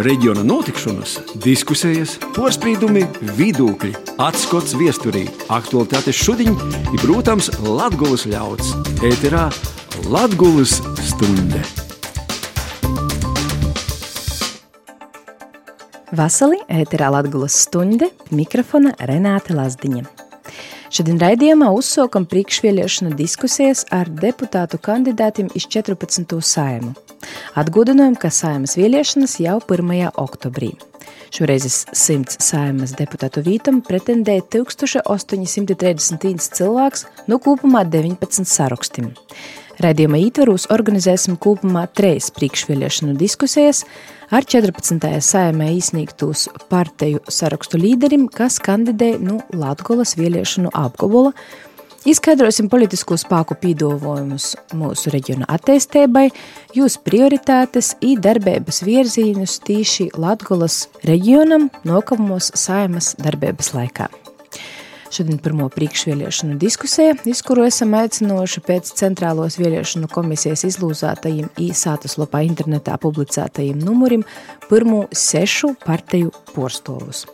reģiona notikšanas, diskusijas, porcelāna, vidūkļi, atskats viesturī, aktuālitātes šodien ir, protams, Latvijas ļauds. Ēterā Latvijas stunde! Vasarī ēterā Latvijas stunde, mikrofona Renāte Lazdiņa. Šodien raidījumā uzsākam priekšvēlēšanu diskusijas ar deputātu kandidātiem iz 14. saimu. Atgādinājām, ka saimas vēlēšanas jau 1. oktobrī. Šoreiz simts saimas deputātu vītam pretendēja 1831 cilvēks no kopumā 19 sarakstiem. Raidījuma ietvaros organizēsim kopumā trejas priekšvēlēšanu diskusijas ar 14. saimē izsniegtos partiju sarakstu līderim, kas kandidē no nu, Latgolas vēlēšanu apgabala. Izskaidrosim politisko spēku pīdolojumus mūsu reģiona attīstībai, jūsu prioritātes un darbības virzienus tīši Latgolas reģionam nākamos saimas darbības laikā. Šodien pirmo priekšvēlēšanu diskusija, iz kuru esam aicinoši pēc centrālos vēlēšanu komisijas izlūzātajiem īsātas lopā internetā publicētajiem numurim pirmo sešu partiju porstovus.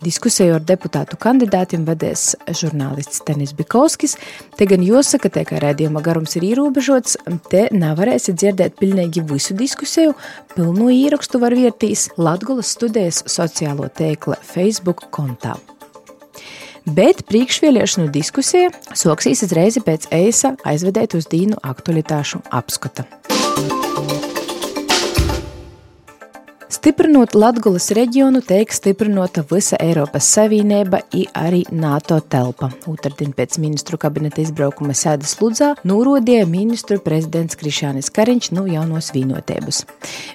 Diskusiju ar deputātu kandidātiem vadīs žurnālists Tenis Bikovskis. Te gan jāsaka, te, ka redzējuma garums ir ierobežots, te nevarēsiet dzirdēt pilnīgi visu diskusiju. Pilnu īrakstu var vietīs Latgulas studijas sociālo tēkla Facebook kontā. Bet priekšvēlēšanu diskusija soksīs uzreiz pēc eisa aizvedēt uz dīnu aktualitāšu apskata. Stiprinot Latvijas reģionu, tiek stiprinota visa Eiropas Savienība, arī NATO telpa. Otradien pēc ministru kabineta izbraukuma sēdes Ludzā norādīja ministru prezidents Krišānis Kariņš no jaunos vienotības.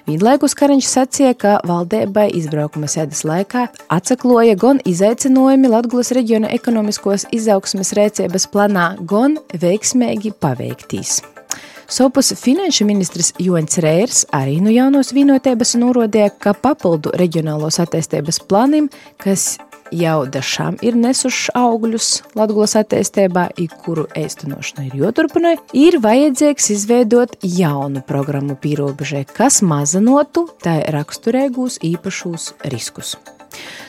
Vienlaikus Kariņš sacīja, ka valdībai izbraukuma sēdes laikā atsakloja gan izaicinājumi Latvijas reģiona ekonomiskos izaugsmes rēcības planā, gan veiksmīgi paveiktīs. Sopus finanšu ministrs Joņs Rērs arī no jaunos vienotības norādīja, ka papildu reģionālos attīstības plānim, kas jau dažām ir nesuši augļus Latvijas attīstībā, kuru īstenošana ir joturpina, ir vajadzīgs izveidot jaunu programmu pierobežai, kas mazinotu tā raksturīgos īpašos riskus.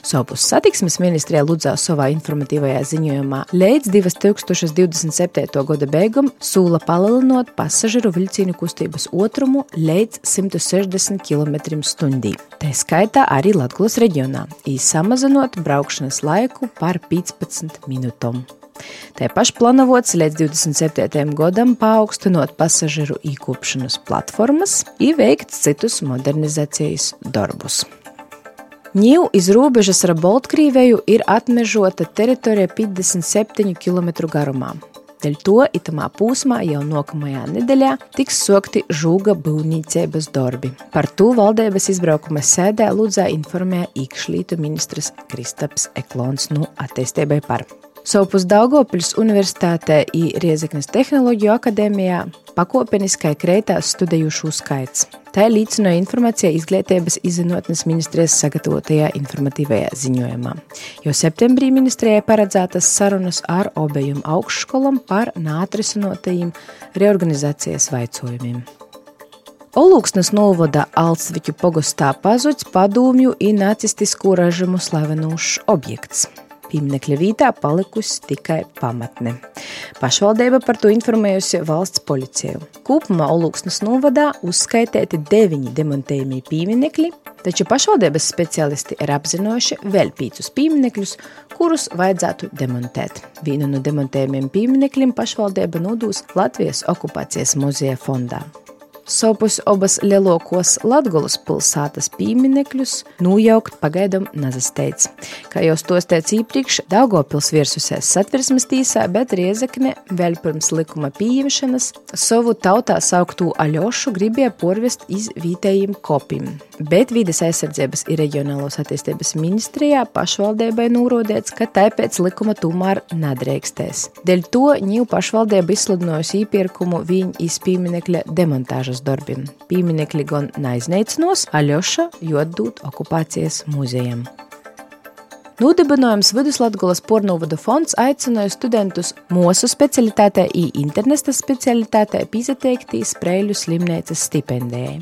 Savus satiksmes ministrijā Ludzā savā informatīvajā ziņojumā līdz 2027. gada beigām sūla palielinot pasažieru vilcienu kustības otrumu līdz 160 km/h. Tā skaitā arī Latvijas reģionā, īsamazinot braukšanas laiku par 15 minūtēm. Tā paša plānots līdz 27. gadam paaugstinot pasažieru īkopšanas platformas, ieveikt citus modernizācijas darbus. Ņīvu iz robežas ar Baltkrieviju ir atmežota teritorija 57 km garumā. Dēļ to itamā posmā jau nākamajā nedēļā tiks sokti žūga būvniecības darbi. Par to valdības izbraukuma sēdē Ludzā informēja iekšlietu ministrs Kristaps Eklons no attīstībai par. Savpus Daugopils Universitātē i Riezeknes Tehnoloģiju akadēmijā pakopeniski kreitās studējušu skaits. Tā līdzinoja informācija izglītības izzinotnes ministrijas sagatavotajā informatīvajā ziņojumā, jo septembrī ministrijai paredzētas sarunas ar obejum augšskolām par nātrisinotajiem reorganizācijas vaicojumiem. Olūksnes novada Altsviķu pogostā pazuds padomju un nacistisko režimu slavenūšs objekts. Pieminekļa vītā palikusi tikai pamatne. Pašvaldība par to informējusi valsts policiju. Kopumā Olūksnes novadā uzskaitēti deviņi demontējumie pieminekļi, taču pašvaldības speciālisti ir apzinājuši vēl pīcus pieminekļus, kurus vajadzētu demontēt. Vienu no demontējumiem pieminekļiem pašvaldība nodūs Latvijas okupācijas muzeja fondā. Savus abas lielākos Latvijas pilsētas pieminekļus nojaukt pagaidām nezasteidz. Kā jau tos teica iepriekš, Daugopils vērsusies satversmes tīsā, bet Riezekne vēl pirms likuma pieņemšanas savu tautā sauktu Aļošu gribēja porvest iz vietējiem kopim. Bet vides aizsardzības ir reģionālos attīstības ministrijā pašvaldībai norādīts, ka tāpēc likuma tomēr nedrīkstēs. Dēļ to ņīvu pašvaldība izsludinājusi iepirkumu viņa izpīminekļa demontāžas kultūras darbiem. Pieminekļi gan naizneicinās, Aļoša jodūt okupācijas muzejam. Nudibinājums Viduslatgulas pornovada fonds aicināja studentus mūsu specialitātē i internesta specialitātē pīzateiktī Spreiļu slimnīcas stipendijai.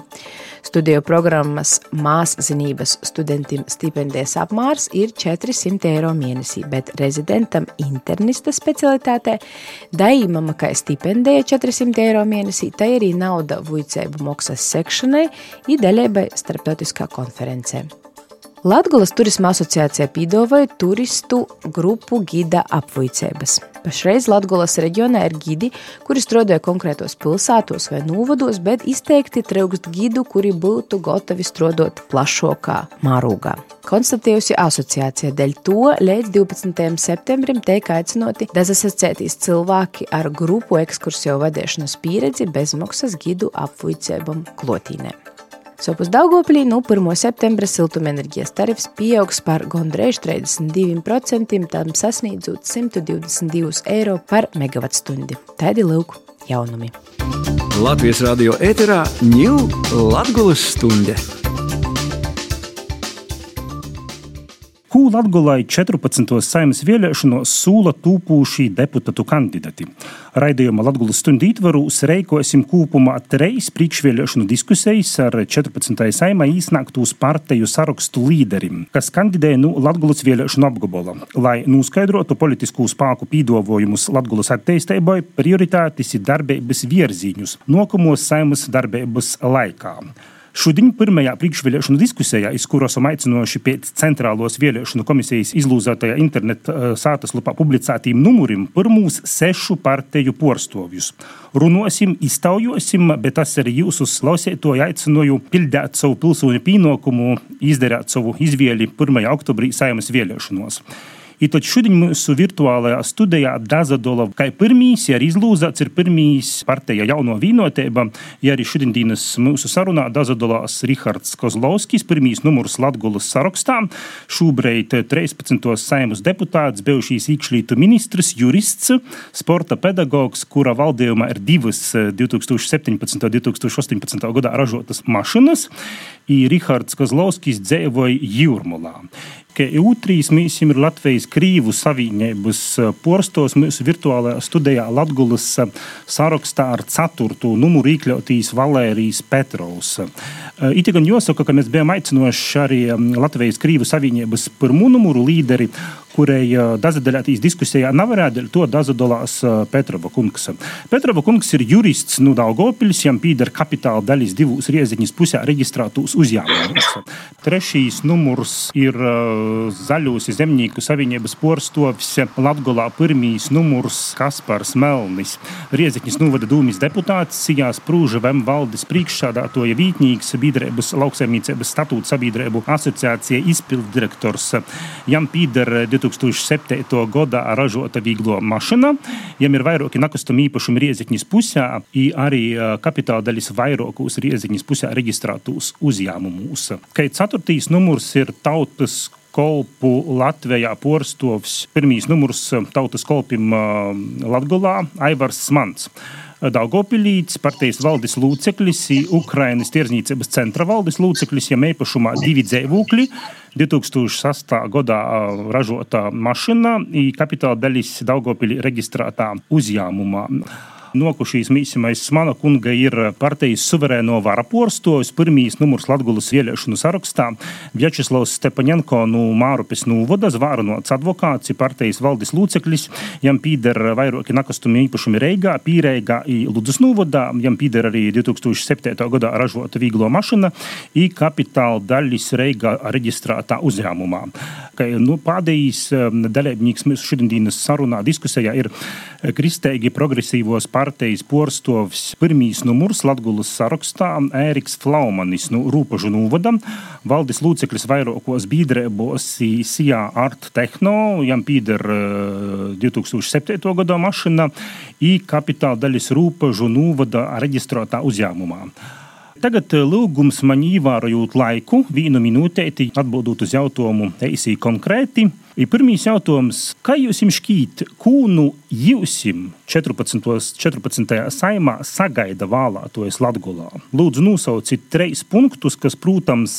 Studiju programmas māszinības studentim stipendijas apmērs ir 400 eiro mēnesī, bet rezidentam internista specialitātē daīmama kā stipendija 400 eiro mēnesī, tai arī nauda vuicēbu maksas sekšanai i daļēbai starptautiskā konferencē. Latgulas turisma asociācija pīdavoja turistu grupu gida apvuicēbas. Pašreiz Latgulas reģionā ir gidi, kuri strādāja konkrētos pilsētos vai novados, bet izteikti trūkst gidu, kuri būtu gatavi strādāt plašākā mārūgā. Konstatējusi asociācija, dēļ to līdz 12. septembrim tiek aicināti dezasociētīs cilvēki ar grupu ekskursiju vadīšanas pieredzi bezmaksas gidu apvuicēbam klotīnēm. Sopus Daugopilī no 1. septembra siltumenerģijas tarifs pieaugs par gandrīz 32%, tam sasniedzot 122 eiro par megavatstundi. Tādi lūk jaunumi. Latvijas radio ēterā ņūl Latgulas stunde. Ko Latgolai 14. saimas vēlēšanos sūla tūpūšī deputatu kandidati. Raidījuma Latgulas stundu ītvarūs reikosim kūpumā treis priekšvēlēšanu diskusijas ar 14. saimā īsnāktūs partiju sarakstu līderim, kas kandidēja nu Latgulas vēlēšanu apgabola, lai noskaidrotu politisku spāku pīdovojumus Latgulas attīstībai, prioritātis ir darbības vierzīņus nokamos saimas darbības laikā. Šodien pirmajā priekšvēlēšanu diskusijā, iz kuras aicinoši pēc centrālos vēlēšanu komisijas izlūzētajā interneta sātaslapā publicētiem numuriem pirmos sešu partiju porstovjus. Runosim, iztaujosim, bet tas arī jūsu klausētoju aicināju pildīt savu pilsoņu pienākumu, izdarīt savu izvēli 1. oktobrī saimas vēlēšanos. I tad šodien mūsu virtuālajā studijā Dazadola, kā pirmīs, ja arī izlūzāts ir pirmīs partija jauno vīnotība, ja arī šodienas mūsu sarunā Dazadolās Rihards Kozlovskis, pirmīs numurs Latgulas sarakstā, šobrīd 13. saimus deputāts, bijušīs iekšlietu ministrs, jurists, sporta pedagogs, kura valdījumā ir divas 2017. un 2018. gadā ražotas mašinas, i Rihards Kozlovskis dzēvoja Jūrmulā ka Jūtrīs mēs ir Latvijas Krīvu savienības porstos mūsu virtuālajā studijā Latgulas sarakstā ar ceturto numuru iekļautīs Valērijas Petrovs. It gan jāsaka, ka mēs bijām aicinoši arī Latvijas Krīvu savienības pirmo numuru līderi kurai dažādās diskusijā nav rādīta, to dažādās Petrova kungs. Petrova kungs ir jurists no Daugopils, jam pīdara kapitāla daļas divus rieziņas pusē reģistrētos uzņēmumus. Trešīs numurs ir Zaļūs zemnieku savienības porstovs Latgolā pirmīs numurs Kaspars Melnis. Rieziņas novada dūmis deputāts, Sijās Prūža Vem valdes priekšsādātoja vītnīgs biedrības lauksaimniecības statūta sabiedrību asociācija izpilddirektors. Jam pīdara 2007. gadā ražota vieglo mašīna. Viņam ir vairāki nekustami īpašumi Rieziņas pusē, arī kapitāla daļas vairākos Rieziņas pusē reģistrētos uzņēmumus. Kā ceturtīs numurs ir tautas kolpu Latvijā porstovs. Pirmīs numurs tautas kolpim Latgulā Aivars Smants. Daugopilīts, partijas valdes loceklis, Ukrainas tirzniecības centra valdes loceklis, ja īpašumā divi dzīvokļi. 2008. gadā ražota mašīna, kapitāla daļas Daugopilī reģistrētā uzņēmumā nokušīs mīsimais Smana kunga ir partijas suverēno varaporstos, pirmīs numurs Latgulas ieliešanu sarakstā. Vjačeslavs Stepaņenko no Mārupes novada zvārnots advokāts, partijas valdes lūceklis, jam pīder vairāki nakastumi īpašumi Reigā, Pīreigā, Ludus novadā, jam pīder arī 2007. gadā ražota vīglo mašina, i kapitāla daļas Reigā reģistrētā uzņēmumā. Ka, nu, pādējīs dalībnieks mūsu šodienas sarunā diskusijā ir kristēgi progresīvos partijas partijas porstovs pirmīs numurs Latgulas sarakstā Ēriks Flaumanis no nu, Rūpažu novada, valdes lūceklis vairākos biedrēbos Sijā Art Tehno, jam pīder 2007. gada mašina, i kapitāla daļas Rūpažu novada reģistrētā uzņēmumā. Tagad lūgums man ievērojot laiku, vienu minūtēti, atbildot uz jautājumu, eisī konkrēti. Ir pirmīs jautājums, kā jūs šķīt, kūnu jūsim 14. 14. saimā sagaida vēlētojas Latgulā? Lūdzu, nosauciet trīs punktus, kas, protams,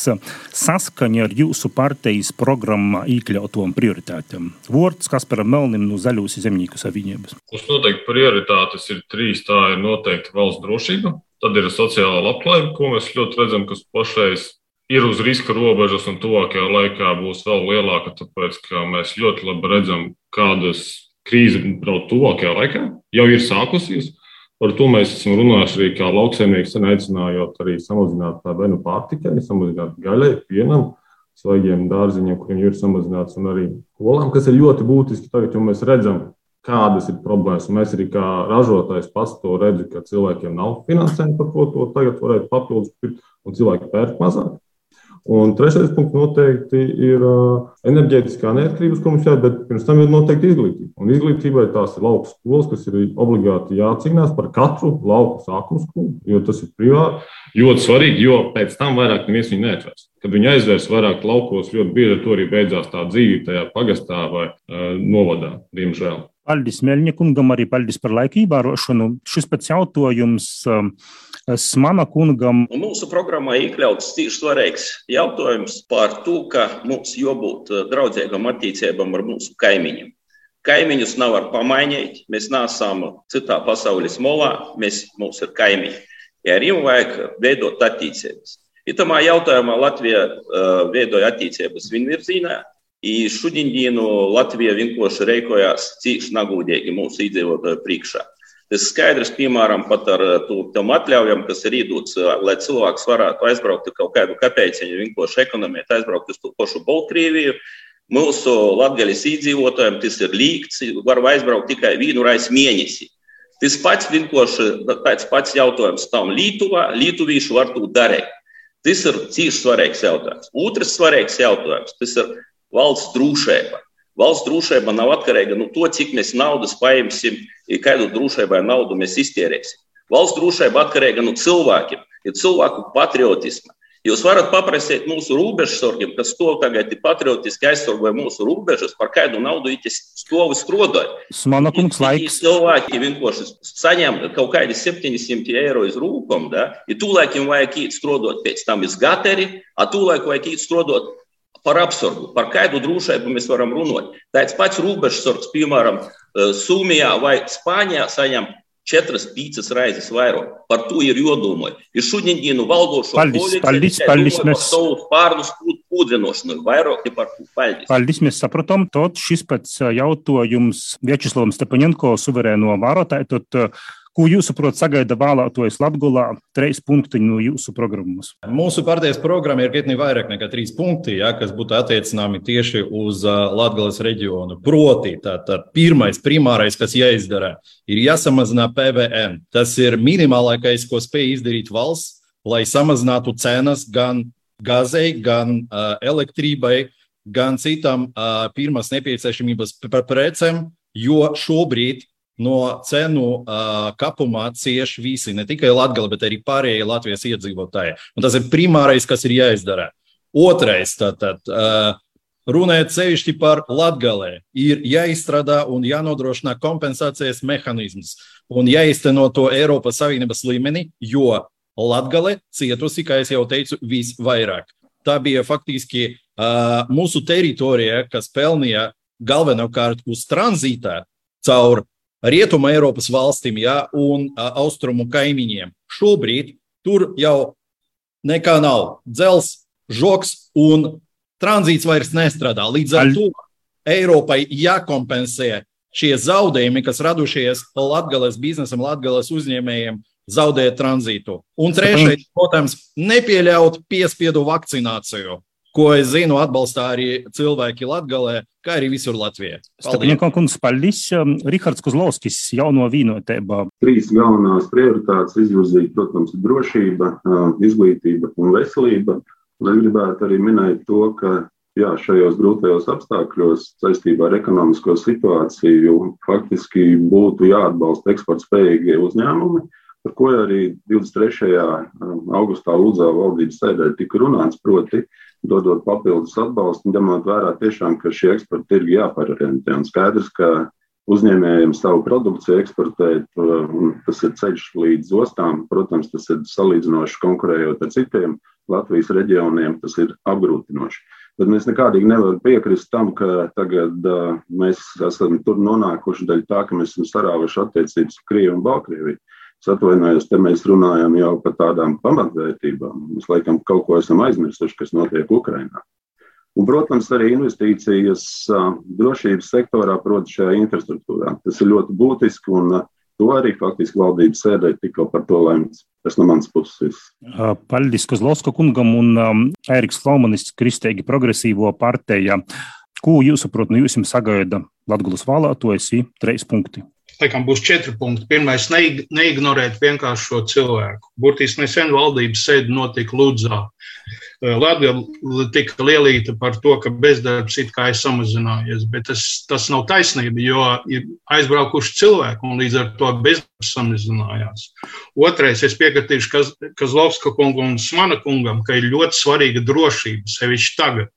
saskaņa ar jūsu partijas programmā iekļautom prioritātēm. Vārds Kasparam Melnim no Zaļūs zemnieku savienības. Mums noteikti prioritātes ir trīs. Tā ir noteikti valsts drošība, tad ir sociālā labklājība, ko mēs ļoti redzam, kas pašreiz ir uz riska robežas un tuvākajā laikā būs vēl lielāka, tāpēc ka mēs ļoti labi redzam, kādas krīze draud tuvākajā laikā. Jau ir sākusies. Par to mēs esam runājuši arī kā lauksaimnieki, sen aicinājot arī samazināt tā bērnu pārtikai, samazināt gaļai, pienam, svaigiem dārziņiem, kuriem ir samazināts, un arī olām, kas ir ļoti būtiski tagad, jo mēs redzam, kādas ir problēmas. Mēs arī kā ražotājs pats to redzam, ka cilvēkiem nav finansējuma, par ko to tagad varētu papildus pirkt, un cilvēki pērk mazāk. Un trešais punkts noteikti ir enerģētiskā neatkarība, ko mums jādara, bet pirms tam ir noteikti izglītība. Un izglītībai tās ir lauku skolas, kas ir obligāti jācīnās par katru lauku sākuma skolu, jo tas ir privāti. Ļoti svarīgi, jo pēc tam vairāk neviens viņu neatvērs. Kad viņi aizvērs vairāk laukos, ļoti bieži ar to arī beidzās tā dzīve tajā pagastā vai uh, novadā, diemžēl. Paldies Melņikungam, arī paldies par laika ievērošanu. Šis pats jautājums um, Smana kungam. Un mūsu programmā iekļauts tieši svarīgs jautājums par to, ka mums jābūt uh, draudzīgam attiecībām ar mūsu kaimiņiem. Kaimiņus nav var pamainīt. Mēs neesam citā pasaules molā, mēs, mums ir kaimiņi. Ja ar viņiem vajag veidot attiecības. Itamā jautājumā Latvija uh, veidoja attiecības vienvirzienā, šodien Latvija vienkārši rēkojās cīši nagūdīgi mūsu iedzīvotāju priekšā. Tas skaidrs, piemēram, pat ar tām atļaujām, kas ir iedots, lai cilvēks varētu aizbraukt kaut kādu kapeiciņu, vienkārši ekonomēt, aizbraukt uz to pašu Baltkrieviju. Mūsu latgaļas iedzīvotājiem tas ir līgts, var aizbraukt tikai vienu reizi mēnesī. Tas pats vienkārši tāds pats jautājums tam Lietuvā, Lietuvīši var to darīt. Tas ir cīši svarīgs jautājums. Otrs svarīgs jautājums - tas ir valsts drošība. Valsts drošība nav atkarīga no to, cik mēs naudas paimsim, kādu drošībai naudu mēs iztērēsim. Valsts drošība atkarīga no cilvēkiem, ir cilvēku patriotisma. Jūs varat paprasīt mūsu robežsargiem, kas to tagad ir patriotiski aizsargāja mūsu robežas, par kādu naudu viņi stāv strādāja. Smana kungs, laiks. Cilvēki vienkārši saņem kaut kādi 700 eiro iz rūkom, da, ja tūlēkiem vajag īt strādāt pēc tam iz gateri, a tūlēk vajag īt strādāt par apsargu, par kādu drošību mēs varam runāt. Tāds pats robežsargs, piemēram, e, Somijā vai Spānijā, saņem četras, piecas reizes vairāk. Par to ir jādomā. Ir šodieну valdošo paldies, paldies, mēs... savus pārnus pūdrinošanu, vairāk par to. Paldies. Paldies, mēs saprotam. Tot šis pats jautājums Vjačeslavam Stepaņenko suverēno vārotāju. Ko jūs saprotat, sagaida vēlētojas Latvijā? Trīs punkti no jūsu programmas. Mūsu partijas programma ir krietni vairāk nekā trīs punkti, ja, kas būtu attiecināmi tieši uz Latvijas reģionu. Proti, tātad pirmais, primārais, kas jāizdara, ir jāsamazina PVN. Tas ir minimālākais, ko spēj izdarīt valsts, lai samazinātu cenas gan gazei, gan uh, elektrībai, gan citām uh, pirmās nepieciešamības precēm, jo šobrīd no cenu uh, kapumā cieš visi, ne tikai Latvija, bet arī pārējie Latvijas iedzīvotāji. Un tas ir primārais, kas ir jāizdara. Otrais, tātad, uh, runājot sevišķi par Latviju, ir jāizstrādā un jānodrošina kompensācijas mehānisms un jāizteno to Eiropas Savienības līmenī, jo Latvija cietusi, kā jau teicu, visvairāk. Tā bija faktiski uh, mūsu teritorija, kas pelnīja galvenokārt uz tranzītā caur Rietuma Eiropas valstīm ja, un austrumu kaimiņiem. Šobrīd tur jau nekā nav. Dzels, žoks un tranzīts vairs nestrādā. Līdz ar to Eiropai jākompensē šie zaudējumi, kas radušies Latvijas biznesam, Latvijas uzņēmējiem, zaudēt tranzītu. Un trešais, protams, nepieļaut piespiedu vakcināciju ko es zinu, atbalstā arī cilvēki Latvijā, kā arī visur Latvijā. Stepņēkam kungs, paldies. Um, Rihards Kozlovskis, jauno vīnotība. Trīs galvenās prioritātes izvirzīt, protams, drošība, uh, izglītība un veselība. Es gribētu arī minēt to, ka jā, šajos grūtajos apstākļos saistībā ar ekonomisko situāciju faktiski būtu jāatbalsta eksportspējīgie uzņēmumi par ko arī 23. Um, augustā Lūdzā valdības sēdē tika runāts, proti dodot papildus atbalstu, ņemot vērā tiešām, ka šie eksporta tirgi jāparorientē. Un skaidrs, ka uzņēmējiem savu produkciju eksportēt, un tas ir ceļš līdz ostām. Protams, tas ir salīdzinoši konkurējot ar citiem Latvijas reģioniem, tas ir apgrūtinoši. Bet mēs nekādīgi nevaram piekrist tam, ka tagad uh, mēs esam tur nonākuši daļai tā, ka mēs esam sarāvuši attiecības ar Krieviju un Baltkrieviju. Es atvainojos, te mēs runājam jau par tādām pamatvērtībām. Mēs laikam kaut ko esam aizmirsuši, kas notiek Ukrajinā. Un, protams, arī investīcijas drošības sektorā, proti, šajā infrastruktūrā. Tas ir ļoti būtiski, un to arī faktiski valdības sēdē tikko par to lemts. Tas no manas puses. Paldies Kozlovska kungam un Eriks Flaumanis, Kristēgi progresīvo partija. Ko jūs saprotat, nu jūs jums sagaida Latgulas vēlētojas, ir trīs punkti? Laikam būs četri punkti. Pirmais, neignorēt vienkārši šo cilvēku. Burtiski nesen valdības sēde notika Ludzā. Latvija tika lielīta par to, ka bezdarbs it kā ir samazinājies, bet tas, tas nav taisnība, jo ir aizbraukuši cilvēki un līdz ar to bezdarbs samazinājās. Otrais, es piekritīšu Kazlovska kungam un Smana kungam, ka ir ļoti svarīga drošība, sevišķi tagad.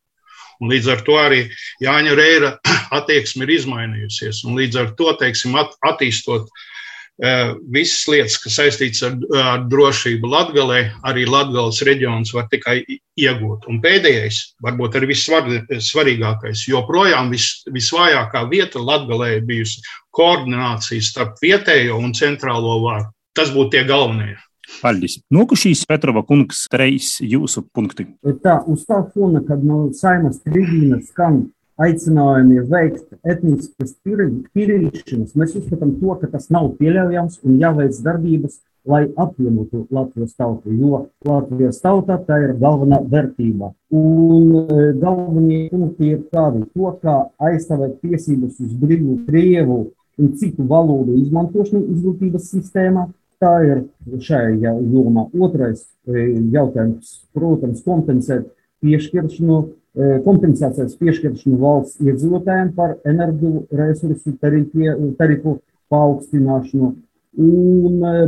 Un līdz ar to arī Jāņa Reira attieksme ir izmainījusies. Un līdz ar to, teiksim, at, attīstot uh, visas lietas, kas saistītas ar, ar drošību Latgalē, arī Latgales reģions var tikai iegūt. Un pēdējais, varbūt arī vissvarīgākais, joprojām vis, visvājākā vieta Latgalē ir bijusi koordinācija starp vietējo un centrālo varu. Tas būtu tie galvenie. Paldies. Nokušīs Petrova kungs treis jūsu punkti. Tā, uz tā fona, kad no saimas tribīnas skan aicinājumi veikt etniskas tīrīšanas, mēs uzskatām to, ka tas nav pieļaujams un jāveic darbības, lai apvienotu Latvijas tautu, jo Latvijas tauta tā ir galvenā vērtība. Un e, galvenie punkti ir tādi, to, kā aizstāvēt tiesības uz brīvu Krievu un citu valodu izmantošanu izglītības sistēmā, Tā ir šajā jomā. Otrais e, jautājums, protams, kompensēt piešķiršanu, e, kompensācijas piešķiršanu valsts iedzīvotājiem par energoresursu tarifu paaugstināšanu Un uh,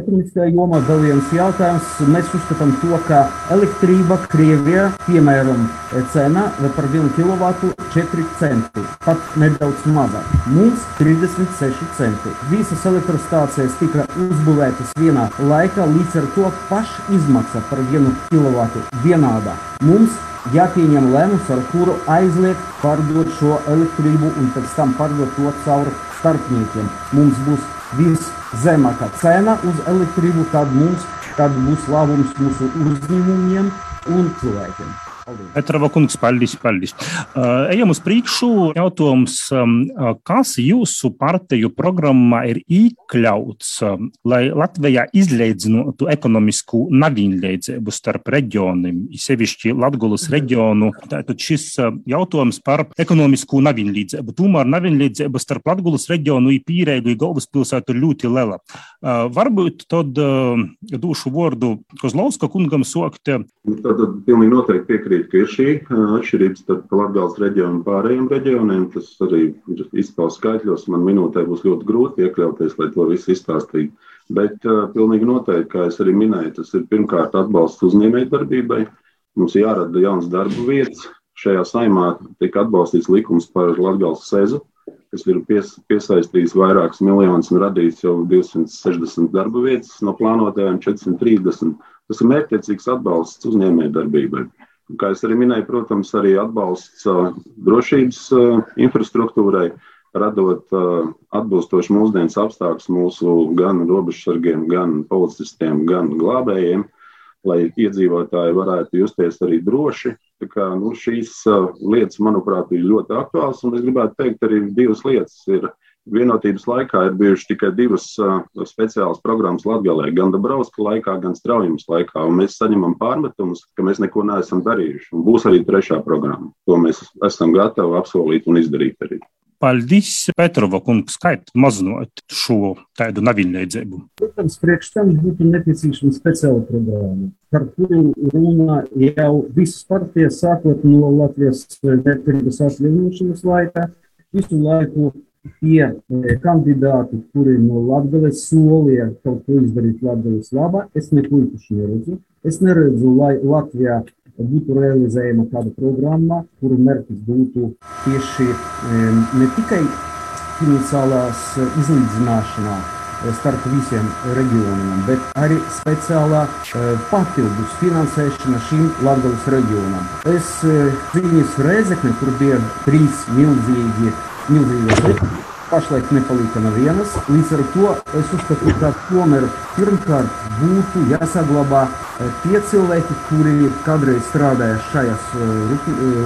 ekonomiskajā jomā vēl viens jautājums. Mēs uzskatām to, ka elektrība Krievijā, piemēram, cena par 1 kW 4 centi, pat nedaudz mazāk. Mums 36 centi. Visas elektrostācijas tika uzbūvētas vienā laikā, līdz ar to paša izmaksa par 1 kW vienādā. Mums jāpieņem lēmums, ar kuru aizliegt pārdot šo elektrību un pēc tam pārdot to caur starpniekiem. Mums būs viszemākā cena uz elektrību, tad mums tad būs labums mūsu uzņēmumiem un cilvēkiem. Petrava kungs, paldies, paldies. Uh, ejam uz priekšu. Jautājums, um, uh, kas jūsu partiju programmā ir iekļauts, lai Latvijā izleidzinātu ekonomisku nevienlīdzību starp reģioniem, sevišķi Latgulas reģionu? Tātad šis jautājums par ekonomisku nevienlīdzību. Tomēr nevienlīdzība starp Latgulas reģionu un Pīrēgu galvaspilsētu ļoti liela. Varbūt tad došu vārdu Kozlovska kungam sokt. Tad pilnīgi noteikti piekrīt piekrīt, ka ir šī atšķirība starp Latvijas reģionu un pārējiem reģioniem. Tas arī ir izpausmes skaitļos. Man minūtē būs ļoti grūti iekļauties, lai to visu izstāstītu. Bet uh, pilnīgi noteikti, kā es arī minēju, tas ir pirmkārt atbalsts uzņēmējdarbībai. Mums jārada jauns darba vietas. Šajā saimā tika atbalstīts likums par Latvijas sezu, kas ir pies, piesaistījis vairākus miljonus un radījis jau 260 darba vietas no plānotajām 430. Tas ir mērķtiecīgs atbalsts uzņēmējdarbībai. Kā es arī minēju, protams, arī atbalsts drošības infrastruktūrai, radot atbilstoši mūsdienas apstākļus mūsu gan robežsargiem, gan policistiem, gan glābējiem, lai iedzīvotāji varētu justies arī droši. Tā kā, nu, šīs lietas, manuprāt, ir ļoti aktuālas, un es gribētu teikt arī divas lietas. Ir, Vienotības laikā ir bijušas tikai divas uh, speciālas programmas Latvijā, gan Dabrauska laikā, gan Straujums laikā. Mēs saņemam pārmetumus, ka mēs neko neesam darījuši. Un būs arī trešā programma. To mēs esam gatavi apsolīt un izdarīt arī. Paldies, Petrova kungs, kā mazinot šo tādu nevienlīdzību? Protams, priekš tam būtu nepieciešama speciāla programma, par kuru runā jau visas partijas, sākot no Latvijas neatkarības atjaunošanas laika, visu laiku tie e, kandidāti, kuri no Latvijas solīja kaut ko izdarīt Latvijas labā, es neko īpaši neredzu. Es neredzu, lai Latvijā būtu realizējama kāda programma, kuru mērķis būtu tieši ne tikai finansiālās izlīdzināšanā starp visiem reģioniem, bet arī speciālā papildus finansēšana šim Latvijas reģionam. Es cīnījos Reizekne, kur bija trīs milzīgi, milzīgas pašlaik nepalika nevienas. Līdz ar to es uzskatu, ka tomēr pirmkārt būtu jāsaglabā tie cilvēki, kuri kādreiz strādāja šajās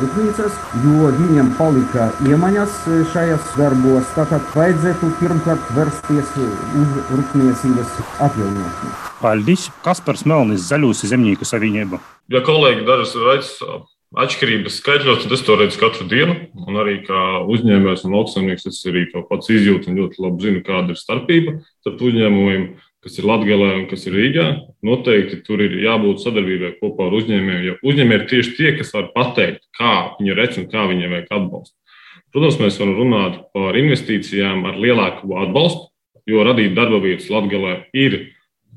rūpnīcās, jo viņiem palika iemaņas šajās darbos. Tātad vajadzētu pirmkārt vērsties uz rūpniecības atjaunošanu. Paldies! Kaspars Melnis, Zaļūs zemnieku savienība. Ja kolēģi dažas reizes atšķirības skaitļos, es to redzu katru dienu. Un arī kā uzņēmējs un lauksaimnieks, es arī to pats izjūtu un ļoti labi zinu, kāda ir starpība starp uzņēmumiem, kas ir Latvijā un kas ir Rīgā. Noteikti tur ir jābūt sadarbībai kopā ar uzņēmējiem, jo uzņēmēji ir tieši tie, kas var pateikt, kā viņi redz un kā viņiem vajag atbalstu. Protams, mēs varam runāt par investīcijām ar lielāku atbalstu, jo radīt darba vietas Latvijā ir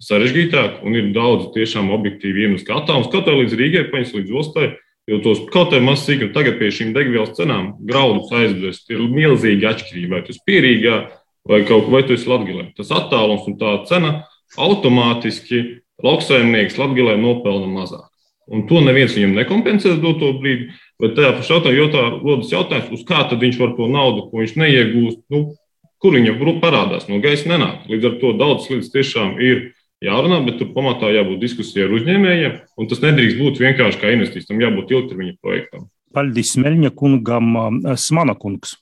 sarežģītāk un ir daudz tiešām objektīvi iemesli. Kā tā un skatā līdz Rīgai, paņas līdz ostai, Jo tos kaut kādā mazā sīkumā tagad pie šīm degvielas cenām graudus aizvest ir milzīga atšķirība. Vai tas ir pierīgā vai kaut vai tu esi Latvijā. Tas attālums un tā cena automātiski lauksaimnieks Latvijā nopelna mazāk. Un to neviens viņam nekompensēs doto brīdi. Bet tajā pašā jautājumā rodas jautājums, uz kā tad viņš var to naudu, ko viņš neiegūst, nu, kur viņam parādās. No gaisa nenāk. Līdz ar to daudz lietas tiešām ir jārunā, bet tur pamatā jābūt diskusijai ar uzņēmējiem. Tas nedrīkst būt vienkārši kā investīcijam, tam jābūt ilgtermiņa projektam. Paldies Meļņa kungam, Smana kungs.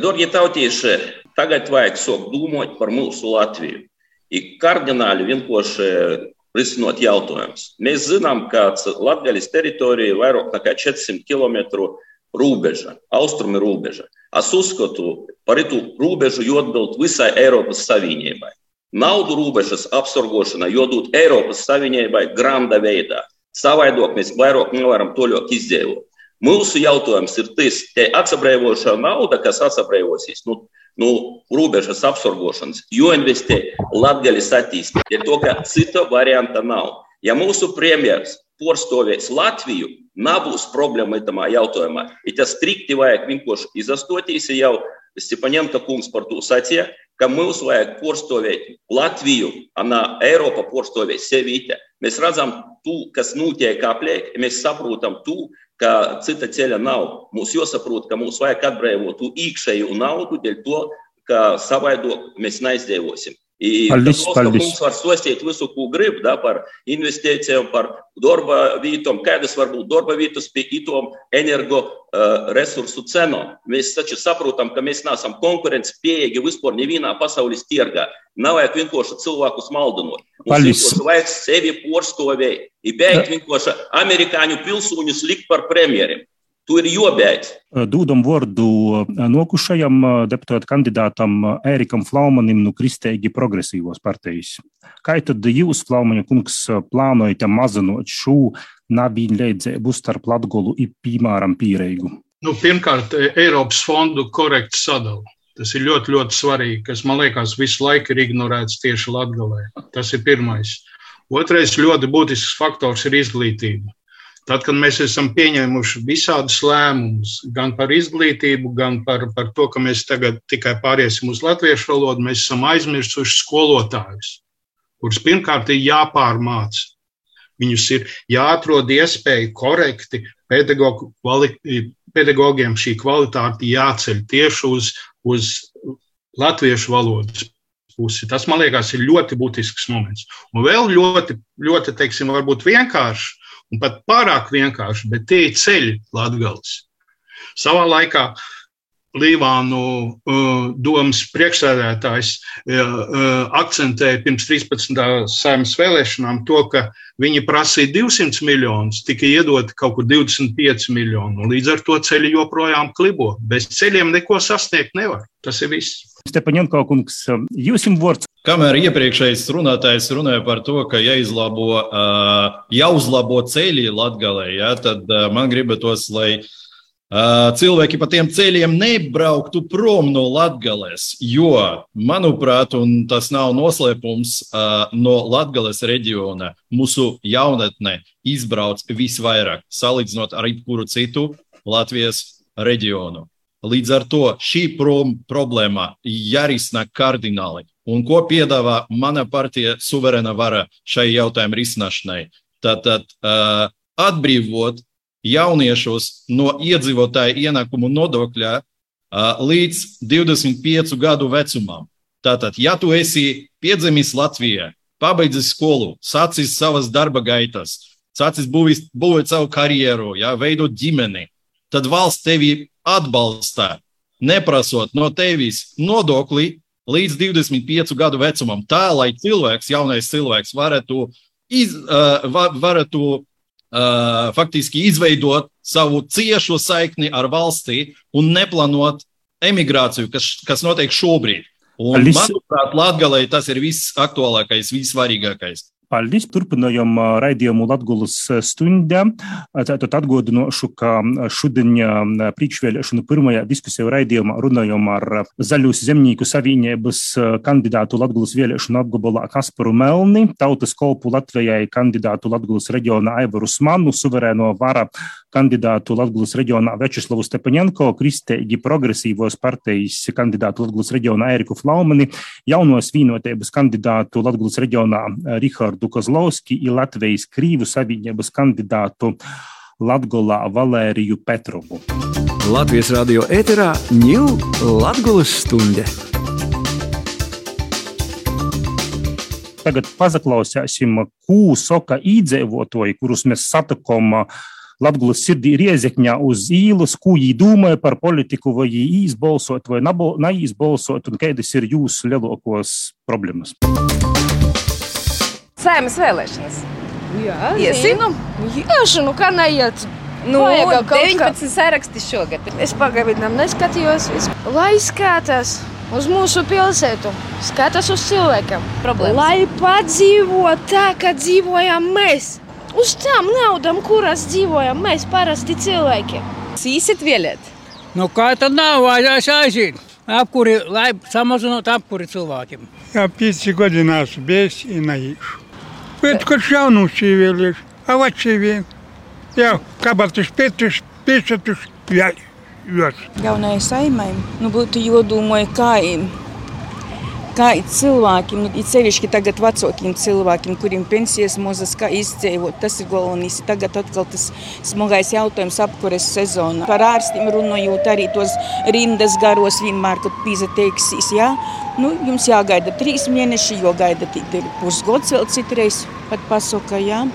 Darbie tautieši, tagad vajag sākt domāt par mūsu Latviju. Ir kardināli vienkārši risinot jautājumus. Mēs zinām, ka Latvijas teritorija ir vairāk nekā 400 km robeža, austrumi robeža. Es uzskatu, par itu robežu jāatbild visai Eiropas Savienībai. Naudu robežas apsargošana jādod Eiropas Savienībai granda veidā. Savādāk mēs vairāk nevaram toļāk izdzīvot. Mūsu jautājums ir tas, ka atsabrēvošā nauda, kas atsabrēvosies nu, nu, robežas apsargošanas, jo investē Latvijas attīstībā, ir to, ka cita varianta nav. Ja mūsu premjeras porstovēs Latviju, nebūs problēma tamā jautājumā. Ja tas strikti vajag vienkārši izastoties jau Stepanenko kungs par to sacīja, ka mums vajag porcelānīt Latviju, Anā, Eiropa porcelānīt sevīte. Mēs redzam, tu, kas notiek apliek, mēs saprotam, tu, ka cita ceļa nav. Mums jāsaprot, ka mums vajag atbrīvot iekšēju naudu, dēļ to, ka savādāk mēs neizdzīvosim. Paldies, paldies. Mums var stāstīt visu, ko grib, da, par investīcijām, par darba vietām, kādas var būt darba vietas pie itām energo uh, resursu cenām. Mēs taču saprotam, ka mēs neesam konkurences pieejami vispār nevienā pasaules tirgā. Nav vajag vienkārši cilvēkus maldinot. Mums vienkārši vajag sevi porstovēt, ir beigt vienkārši amerikāņu pilsoņus likt par premjeriem. Tu ir jobeidz. Dūdam vārdu nokušajam deputāta kandidātam Ērikam Flaumanim no Kristēgi progresīvos partijas. Kā tad jūs, Flaumaņa kungs, plānojat mazinot šo nabīņleidzību starp Latgolu un, piemēram, Pīreigu? Nu, pirmkārt, Eiropas fondu korekti sadala. Tas ir ļoti, ļoti svarīgi, kas man liekas visu laiku ir ignorēts tieši Latgalē. Tas ir pirmais. Otrais ļoti būtisks faktors ir izglītība. Tad, kad mēs esam pieņēmuši visādus lēmumus, gan par izglītību, gan par, par to, ka mēs tagad tikai pāriesim uz latviešu valodu, mēs esam aizmirsuši skolotājus, kurus pirmkārt ir jāpārmāca. Viņus ir jāatrod iespēja korekti pedagogu, pedagogiem šī kvalitāte jāceļ tieši uz, uz latviešu valodas pusi. Tas, man liekas, ir ļoti būtisks moments. Un vēl ļoti, ļoti teiksim, varbūt vienkārši un pat pārāk vienkārši, bet tie ir ceļi Latvijas. Savā laikā Līvānu domas priekšsēdētājs akcentēja pirms 13. saimnes vēlēšanām to, ka viņi prasīja 200 miljonus, tika iedoti kaut kur 25 miljoni. Līdz ar to ceļi joprojām klibo. Bez ceļiem neko sasniegt nevar. Tas ir viss. Stepaņenko kungs, jūs jums vārds. Kamēr iepriekšējais runātājs runāja par to, ka jāizlabo, jāuzlabo ceļi Latgalē, ja, tad man gribatos, lai cilvēki pa tiem ceļiem nebrauktu prom no Latvijas. Jo, manuprāt, un tas nav noslēpums, no Latvijas reģiona mūsu jaunatne izbrauc visvairāk, salīdzinot ar jebkuru citu Latvijas reģionu. Līdz ar to šī problēma jārisina kardināli. Un ko piedāvā mana partija suverēna vara šai jautājumu risināšanai? Tātad uh, atbrīvot jauniešus no iedzīvotāju ienākumu nodokļa uh, līdz 25 gadu vecumam. Tātad, ja tu esi piedzimis Latvijā, pabeidzis skolu, sācis savas darba gaitas, sācis būvēt savu karjeru, ja, veidot ģimeni, tad valsts tevi atbalsta, neprasot no tevis nodokli līdz 25 gadu vecumam, tā lai cilvēks, jaunais cilvēks, varētu, iz, uh, varētu faktiski izveidot savu ciešu saikni ar valsti un neplānot emigrāciju, kas, kas notiek šobrīd. Un, manuprāt, Latvijai tas ir viss aktuālākais, vissvarīgākais. Paldies! Turpinājām raidījumu Latvijas stundā. Tātad atgādināšu, ka šodien priekšvēlēšanu pirmajā diskusiju raidījumā runājām ar Zaļus zemnieku savienības kandidātu Latvijas vēlēšanu apgabalā Kasparu Melni, Tautas kolpu Latvijai kandidātu Latvijas reģionā Aivaru Smanu, suverēno vara kandidātu Latvijas reģionā Večeslavu Stepaņenko, Kristēģi progresīvos partijas kandidātu Latvijas reģionā Eriku Flaumani, jaunos vienotības kandidātu Latvijas reģionā Rihardu Kozlovski i Latvijas Krīvu savienības kandidātu Latgolā Valēriju Petrovu. Latvijas radio ēterā ņūl Latgulas stunde. Tagad paklausīsim, ko saka īdzīvotāji, kurus mēs satikām Latvijas sirdī riezekņā uz īlas, ko viņi domāja par politiku, vai viņi izbalsot vai neizbalsot, un kādas ir jūsu lielākās problēmas. Sēmas vēlēšanas. Jā, Iesinu? Iešu, nu kā neiet. Nu, Vajag kaut 19 saraksti šogad. Es pagaidām neskatījos. Lai skatās uz mūsu pilsētu, skatās uz cilvēkiem. Problēmas. Lai padzīvo tā, kā dzīvojam mēs. Uz tām naudām, kuras dzīvojam mēs, parasti cilvēki. Sīsit vēlēt? Nu, kā tad nav vajadzēs aiziet? Apkuri, lai samazinot apkuri cilvēkiem. Jā, pieci gadi neesmu bijis un neiešu. Bet kurš jaunus sievietes, a vecīvien, jau kabatus pietus, jā, jos. Jaunai saimai, nu būtu jodomāja kājiem kā cilvēkiem, nu, sevišķi tagad vecākiem cilvēkiem, kuriem pensijas mazas, kā izdzīvot. Tas ir galvenais. Tagad atkal tas smagais jautājums apkures sezonā. Par ārstiem runājot, arī tos rindas garos vienmēr, kad pīza teiksīs, jā, nu, jums jāgaida trīs mēneši, jo gaida pusgads vēl citreiz pat pasaka, jā.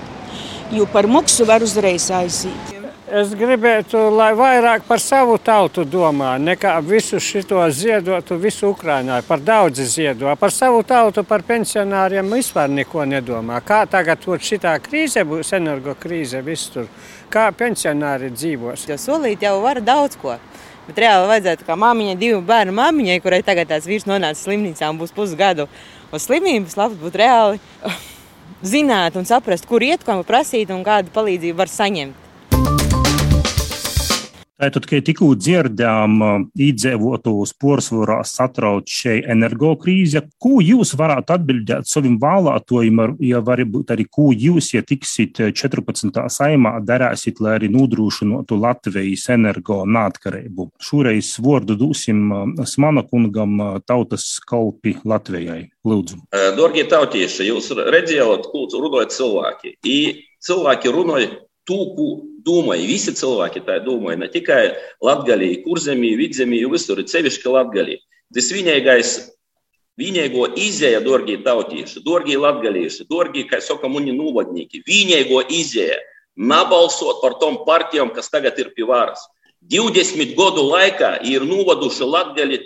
Jo par moksu var uzreiz aiziet. Es gribētu, lai vairāk par savu tautu domā, nekā visu šo ziedotu, visu Ukraiņā. Par daudz ziedo, par savu tautu, par pensionāriem vispār neko nedomā. Kā tagad šī krīze būs, energo krīze visur, kā pensionāri dzīvos. Jo solīt jau var daudz ko. Bet reāli vajadzētu, kā māmiņai, divu bērnu māmiņai, kurai tagad tās vīrs nonāca slimnīcā un būs pusgadu uz slimības, labs būtu reāli zināt un saprast, kur iet, ko prasīt un kādu palīdzību var saņemt. Tātad, kad tikko dzirdējām, iedzīvotājus porcelānā satrauc šī energokrīze, ko jūs varētu atbildēt saviem vēlētājiem, ja varbūt arī ko jūs, ja tiksit 14. saimā, darāsiet, lai arī nodrošinātu Latvijas energo neatkarību? Šoreiz vārdu dosim Smana kungam tautas kalpi Latvijai. Lūdzu. Dārgie tautieši, jūs redzējāt, ko runāja cilvēki. I cilvēki runāja to, ko domāju, visi cilvēki tā domāja, ne tikai Latvijā, kurzemī, vidzemī, visur, sevišķi Latvijā. Tas vienīgais, vienīgo izēja, dārgie tautieši, dārgie latgalieši, dārgie, kā saka, muni novadnieki, vienīgo izēja nebalsot par tom partijām, kas tagad ir pie varas. 20 gadu laikā ir novaduši Latviju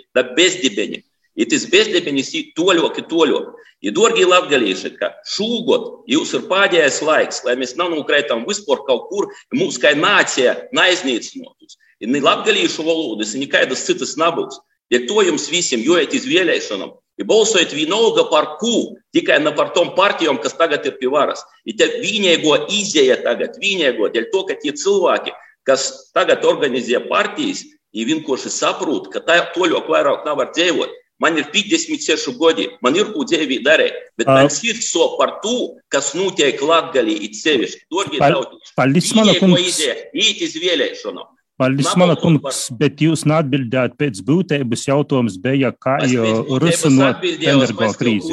bezdibeņi. Ir tas bezdibenis toļok, toļok. Ir dārgi latgalīši, ka šogad jūs ir pēdējais laiks, lai mēs nenokrētam vispār kaut kur, mūsu kā nācija naiznīcinotus. Ir ne latgalīšu valodas, ir nekādas citas nebūs. Dēļ to jums visiem jojiet iz vēlēšanām. Ir balsojiet vienalga par ko, tikai ne par tom partijām, kas tagad ir pie varas. Ir te vienīgo izēja tagad, vienīgo, dēļ to, ka tie cilvēki kas tagad organizē partijas, ir vienkārši saprot, ka tā toļok vairāk nav var dzīvot. Man ir 56 gadi, man ir ko dzīvī darīt, bet uh, man sirds so par to, kas notiek Latgalī, it sevišķi. Dorgi draugi, paldies, mana kungs. Ideja, īt iz vēlēšanu. Paldies, mana kungs, bet jūs neatbildējāt pēc būtības jautājums bija, kā jau rusinot energokrīzi.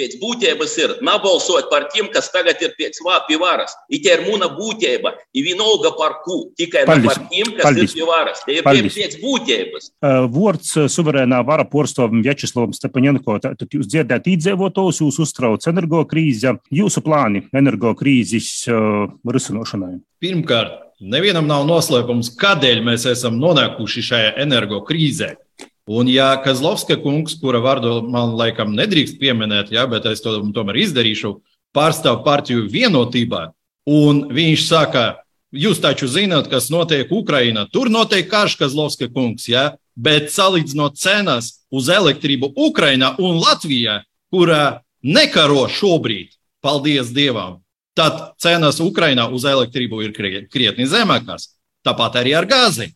Pēc būtības ir nabalsot par tiem, kas tagad ir pēc pie varas. Ir mūna būtība, ir vienalga par ko, tikai Paldies. par tiem, kas Paldies. ir pie varas. Tie ir Paldies. pēc būtības. Uh, uh, suverēnā vara porstovam Vjačeslavam Stepaņenko. Tad jūs dzirdēt īdzīvotājus, jūs uztrauc energokrīze, jūsu plāni energokrīzes uh, risinošanai. Pirmkārt, nevienam nav noslēpums, kādēļ mēs esam nonākuši šajā energokrīzē. Un, ja Kazlovska kungs, kura vārdu man laikam nedrīkst pieminēt, ja, bet es to tomēr izdarīšu, pārstāv partiju vienotībā, un viņš saka, jūs taču zināt, kas notiek Ukrainā, tur notiek karš Kazlovska kungs, ja, bet salīdzinot cenas uz elektrību Ukrainā un Latvijā, kura nekaro šobrīd, paldies Dievam, tad cenas Ukrainā uz elektrību ir krie- krietni zemākas. Tāpat arī ar gāzi.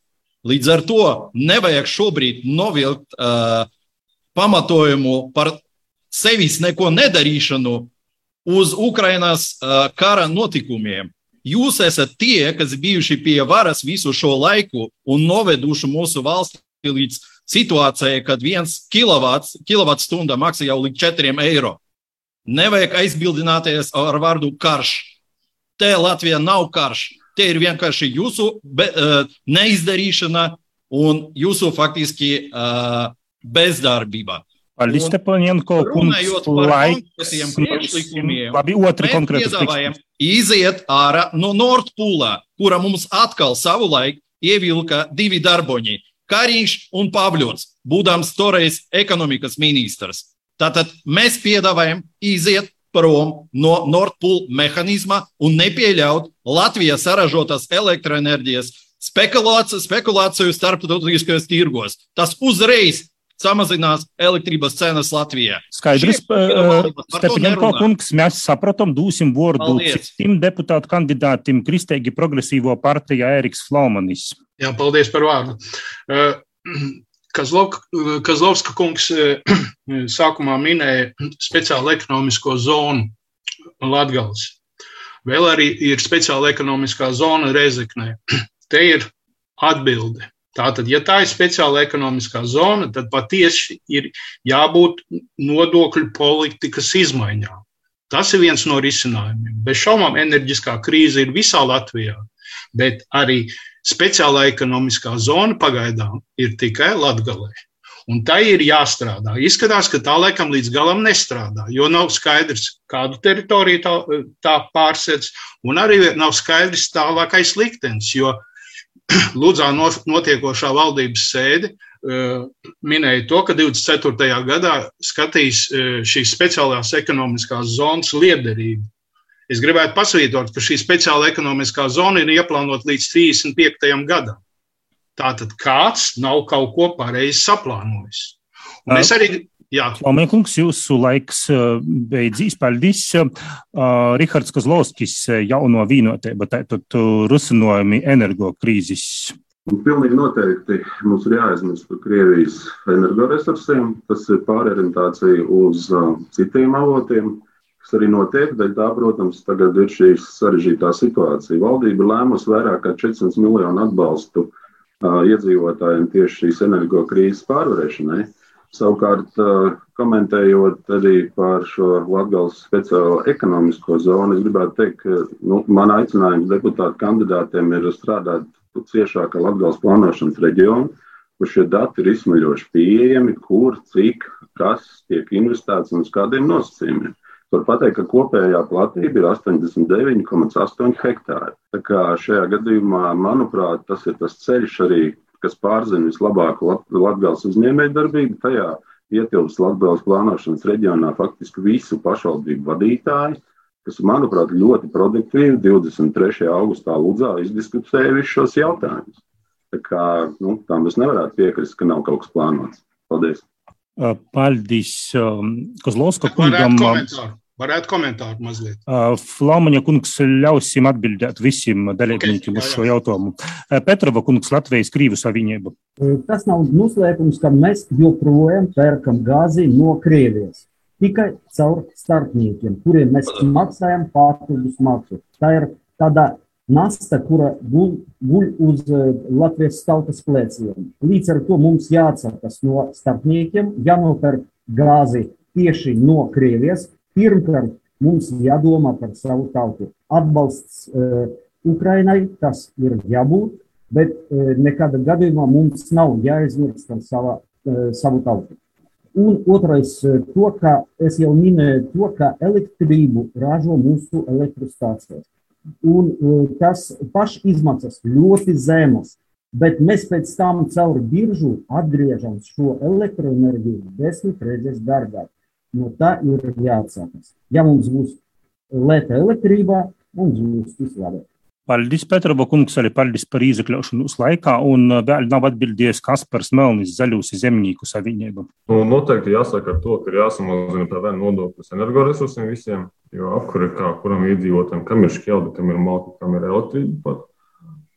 Līdz ar to nevajag šobrīd novilkt uh, pamatojumu par sevis neko nedarīšanu uz Ukrainas uh, kara notikumiem. Jūs esat tie, kas bijuši pie varas visu šo laiku un noveduši mūsu valsti līdz situācijai, kad viens kilovats, kilovats stunda maksā jau līdz 4 eiro. Nevajag aizbildināties ar vārdu karš. Te Latvijā nav karš. Te ir vienkārši jūsu be, uh, neizdarīšana un jūsu faktiski uh, bezdarbība. Paldies, kungs. Runājot par konkrētiem priekšlikumiem, Labi, otri konkrēti piedāvājam iziet ārā no Nordpūlā, kura mums atkal savulaik ievilka divi darboņi - Kariņš un Pavļots, būdams toreiz ekonomikas ministrs. Tātad mēs piedāvājam iziet prom no Nordpūla mehānisma un nepieļaut Latvijas saražotas elektroenerģijas spekulāciju, spekulāciju starptautiskajos tirgos. Tas uzreiz samazinās elektrības cenas Latvijā. Skaidrs, Stepaņenko nerunā. kungs, mēs saprotam, dosim vārdu citim deputātu kandidātim Kristēgi progresīvo partija Ēriks Flaumanis. Jā, paldies par vārdu. Eh, Kazlov, Kazlovska kungs eh, sākumā minēja speciālu ekonomisko zonu Latgals. Vēl arī ir speciāla ekonomiskā zona Rezeknē. Te ir atbilde. Tātad, ja tā ir speciāla ekonomiskā zona, tad patiesi ir jābūt nodokļu politikas izmaiņām. Tas ir viens no risinājumiem. Bez šaubām enerģiskā krīze ir visā Latvijā, bet arī speciālā ekonomiskā zona pagaidām ir tikai Latvijā. Un tai ir jāstrādā. Izskatās, ka tā laikam līdz galam nestrādā, jo nav skaidrs, kādu teritoriju tā, tā pārsēdz, un arī nav skaidrs tālākais liktenis. Jo Lūdzā notiekošā valdības sēde uh, minēja to, ka 24. gadā skatīs uh, šīs speciālās ekonomiskās zonas liederību. Es gribētu pasvītrot, ka šī speciāla ekonomiskā zona ir ieplānota līdz 35. gadam. Tātad kāds nav kaut ko pareizi saplānojis. Un es arī Jā. Flamenkungs, jūsu laiks uh, beidzīs. Paldies. Uh, Rihards Kozlovskis, uh, jauno vīnotība, tātad rusinojumi energokrīzes. Un pilnīgi noteikti mums ir jāaizmirst par Krievijas energoresursiem. Tas ir pārorientācija uz uh, citiem avotiem, kas arī notiek. Dēļ tā, protams, tagad ir šī sarežģītā situācija. Valdība lēmusi vairāk kā 400 miljonu atbalstu uh, iedzīvotājiem tieši šīs energokrīzes pārvarēšanai. Savukārt, komentējot arī par šo Latvijas speciālo ekonomisko zonu, es gribētu teikt, ka nu, man aicinājums deputātu kandidātiem ir strādāt ciešāk ar Latvijas plānošanas reģionu, kur šie dati ir izsmeļoši pieejami, kur, cik, kas tiek investēts un uz kādiem nosacījumiem. Var pateikt, ka kopējā platība ir 89,8 hektāri. Tā kā šajā gadījumā, manuprāt, tas ir tas ceļš arī kas pārzina vislabāko Latvijas uzņēmējdarbību. Tajā ietilpst Latvijas plānošanas reģionā faktiski visu pašvaldību vadītāji, kas, manuprāt, ļoti produktīvi 23. augustā Ludzā izdiskutēja visus šos jautājumus. Tā kā nu, tam es nevarētu piekrist, ka nav kaut kas plānots. Paldies! Paldies Kozlovska kungam. Varētu komentāru mazliet. Uh, Flaumaņa kungs ļausim atbildēt visiem dalībniekiem uz šo jautājumu. Uh, Petrova kungs Latvijas Krīvu savienība. Tas nav noslēpums, ka mēs joprojām pērkam gāzi no Krievijas. Tikai caur starpniekiem, kuriem mēs maksājam papildus maksu. Tā ir tāda nasta, kura guļ, guļ uz Latvijas tautas pleciem. Līdz ar to mums jāatsakās no starpniekiem, jānopērk gāzi tieši no Krievijas. Pirmkārt, mums jādomā par savu tautu. Atbalsts uh, Ukrainai tas ir jābūt, bet uh, nekādā gadījumā mums nav jāizmirst par sava, uh, savu tautu. Un otrais, to, ka es jau minēju, to, ka elektrību ražo mūsu elektrostācijas. Un tas pašizmaksas ļoti zemas, bet mēs pēc tam caur biržu atgriežam šo elektroenerģiju desmit reizes dārgāk. No tā ir jāatsakās. Ja mums būs lēta elektrība, mums būs vislabāk. Paldies, Petrova kungs, arī paldies par izekļaušanos laikā, un vēl nav atbildējis Kaspars Melnis zaļūs zemnieku savienību. Nu, noteikti jāsaka ar to, ka ir jāsamazina PVN nodoklis energoresursiem visiem, jo apkuri kā kuram iedzīvotājiem, kam ir šķeldi, kam ir malki, kam ir elektrība pat.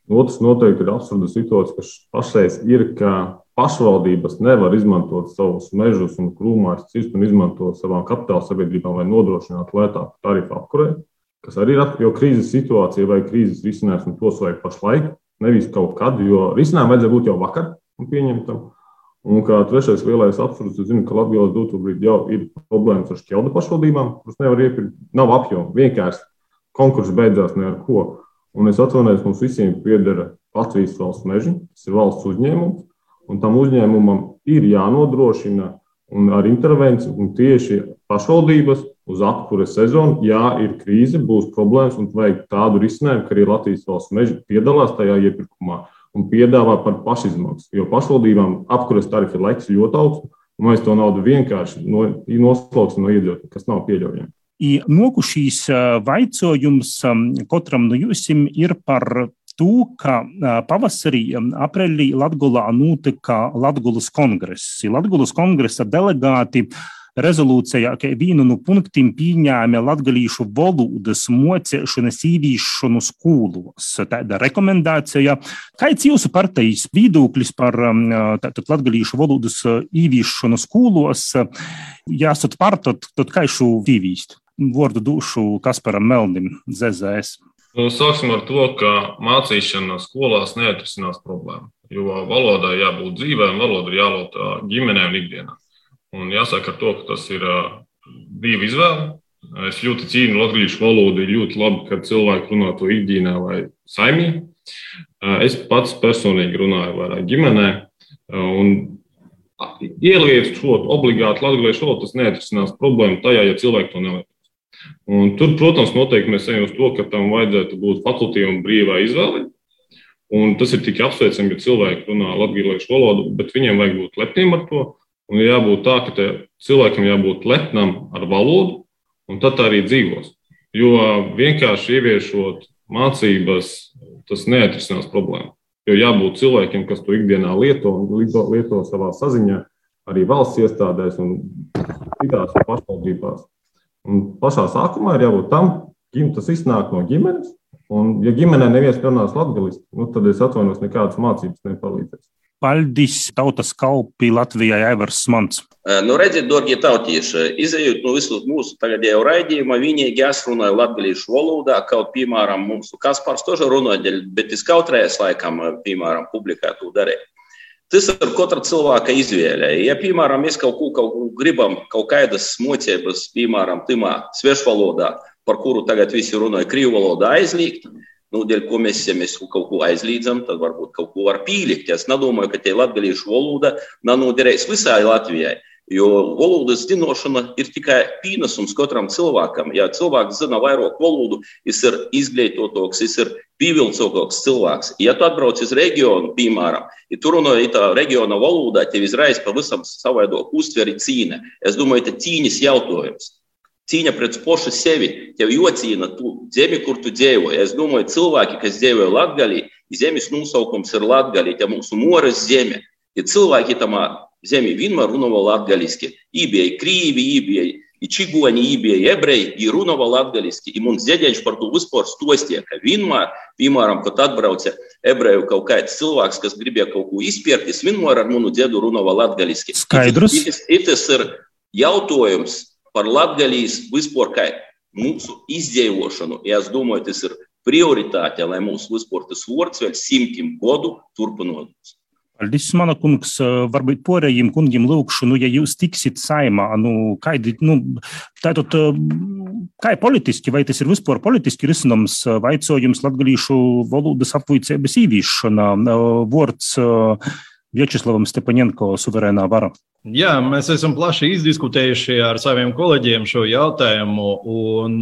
Otrs noteikti ir absurda situācija, kas pašreiz ir, ka pašvaldības nevar izmantot savus mežus un krūmās cirst un izmantot savām kapitāla sabiedrībām, lai nodrošinātu lētāku tarifu apkurē, kas arī ir jo krīzes situācija vai krīzes risinājums, un tos vajag pašlaik, nevis kaut kad, jo risinājumu vajadzēja būt jau vakar un pieņemtam. Un kā trešais lielais absurds, es zinu, ka Latvijas dūtūbrīd jau ir problēmas ar šķeldu pašvaldībām, kuras nevar iepirkt, nav apjomu, vienkārši konkurss beidzās ne ar ko. Un es atvainojos, mums visiem piedara Latvijas valsts meži, tas ir valsts uzņēmums, un tam uzņēmumam ir jānodrošina un ar intervenciju, un tieši pašvaldības uz apkures sezonu, ja ir krīze, būs problēmas, un vajag tādu risinājumu, ka arī Latvijas valsts meži piedalās tajā iepirkumā un piedāvā par pašizmaksu. Jo pašvaldībām apkures tarifi laiks ļoti augsts, un mēs to naudu vienkārši no, noslauksim no iedzīvotājiem, kas nav pieļaujami. Nokušīs vaicojums katram no jums ir par to, ka pavasarī, aprīlī Latvijā notika Latvijas kongress. Latvijas kongresa delegāti rezolūcijā, ka vienu no punktiem pieņēma latviešu valodas mocēšanas īvīšanu skolos. Tāda rekomendācija. Kāds jūsu partijas viedoklis par latviešu valodas īvīšanu skolos? Ja esat par, tad, tad kā šo īvīst? Vārdu dušu Kasparam Melnim, ZZS. Nu, sāksim ar to, ka mācīšana skolās neatrisinās problēmu. Jo valodai jābūt dzīvē, un valoda ir jālota ģimenē un ikdienā. Un jāsaka to, ka tas ir divi izvēle. Es ļoti cīnu latviešu valodu, ir ļoti labi, kad cilvēki runā to ikdienā vai saimī. Es pats personīgi runāju vairāk ģimenē. Un ieliet šo obligāti latviešu valodu, tas neatrisinās problēmu tajā, ja cilvēki to nelieto. Un tur, protams, noteikti mēs ejam uz to, ka tam vajadzētu būt fakultīvam brīvai izvēlei. Un tas ir tik apsveicami, ja cilvēki runā latviešu valodu, bet viņiem vajag būt lepniem ar to. Un jābūt tā, ka cilvēkam jābūt lepnam ar valodu, un tad arī dzīvos. Jo vienkārši ieviešot mācības, tas neatrisinās problēmu. Jo jābūt cilvēkiem, kas to ikdienā lieto un lieto, savā saziņā, arī valsts iestādēs un citās pašvaldībās. Un pašā sākumā ir jābūt tam, ka tas iznāk no ģimenes. Un, ja ģimenē neviens runās latviešu, nu, tad es atvainojos, nekādas mācības nepalīdzēs. Paldies tautas kalpi Latvijai Aivars Mans. Nu, redziet, darbie tautieši, izējot no visu mūsu tagadējo raidījumu, viņi es runāju latviešu valodā, kaut, piemēram, mums Kaspars toža runāja, bet es kaut reiz laikam, piemēram, publikā to darīju. Tas ir katra cilvēka izvēle. Ja, piemēram, mēs kaut ko kaut gribam, kaut kādas mocības, piemēram, timā svešvalodā, par kuru tagad visi runāja, krīvu valodā aizliegt, nu, dēļ ko mēs, ja mēs kaut ko aizliedzam, tad varbūt kaut ko var pīlikt. Es nedomāju, ka tie latgalīšu valoda nav noderējis visai Latvijai. Jo valodas zināšana ir tikai pienesums katram cilvēkam. Ja cilvēks zina vairāk valodu, viņš ir izglītotāks, viņš ir pievilcīgāks cilvēks. Ja tu atbrauc uz reģionu, piemēram, ja tur runāja tā reģiona valodā, tev izraisa pavisam savādāk uztveri cīņa. Es domāju, tas cīņas jautājums. Cīņa pret pašu sevi, tev jocīna tu zemi, kur tu dzīvoji. Es domāju, cilvēki, kas dzīvoja Latgalī, zemes nosaukums ir Latgalī, tie mūsu moras zeme. Ja cilvēki tamā zemi vienmēr runāja latgaliski.Ībēji krīvi,ībēji И čigoni bija ebreji, ir runāja latviešu, un mums ziedeļš par to vispār stostīja, ka vienmēr, piemēram, kad atbrauca ebreju kaut kāds cilvēks, kas gribēja kaut ko izpirkt, es vienmēr ar manu dziedu runāju latviešu. Skaidrs. Tas ir jautājums par latviešu vispār mūsu izdzīvošanu. Ja es domāju, tas ir prioritāte, lai mūsu vispār tas vārds vēl simtiem gadu turpinātos. Paldies, mana kungs. Varbūt porējiem kungiem lūkšu, nu, ja jūs tiksit saimā, nu, kādi, nu, tātad, kā ir politiski, vai tas ir vispār politiski risinams vaicojums latgalīšu valodas apvīcības īvīšana, vārds Vjačeslavam Stepaņenko suverēnā vara? Jā, mēs esam plaši izdiskutējuši ar saviem kolēģiem šo jautājumu, un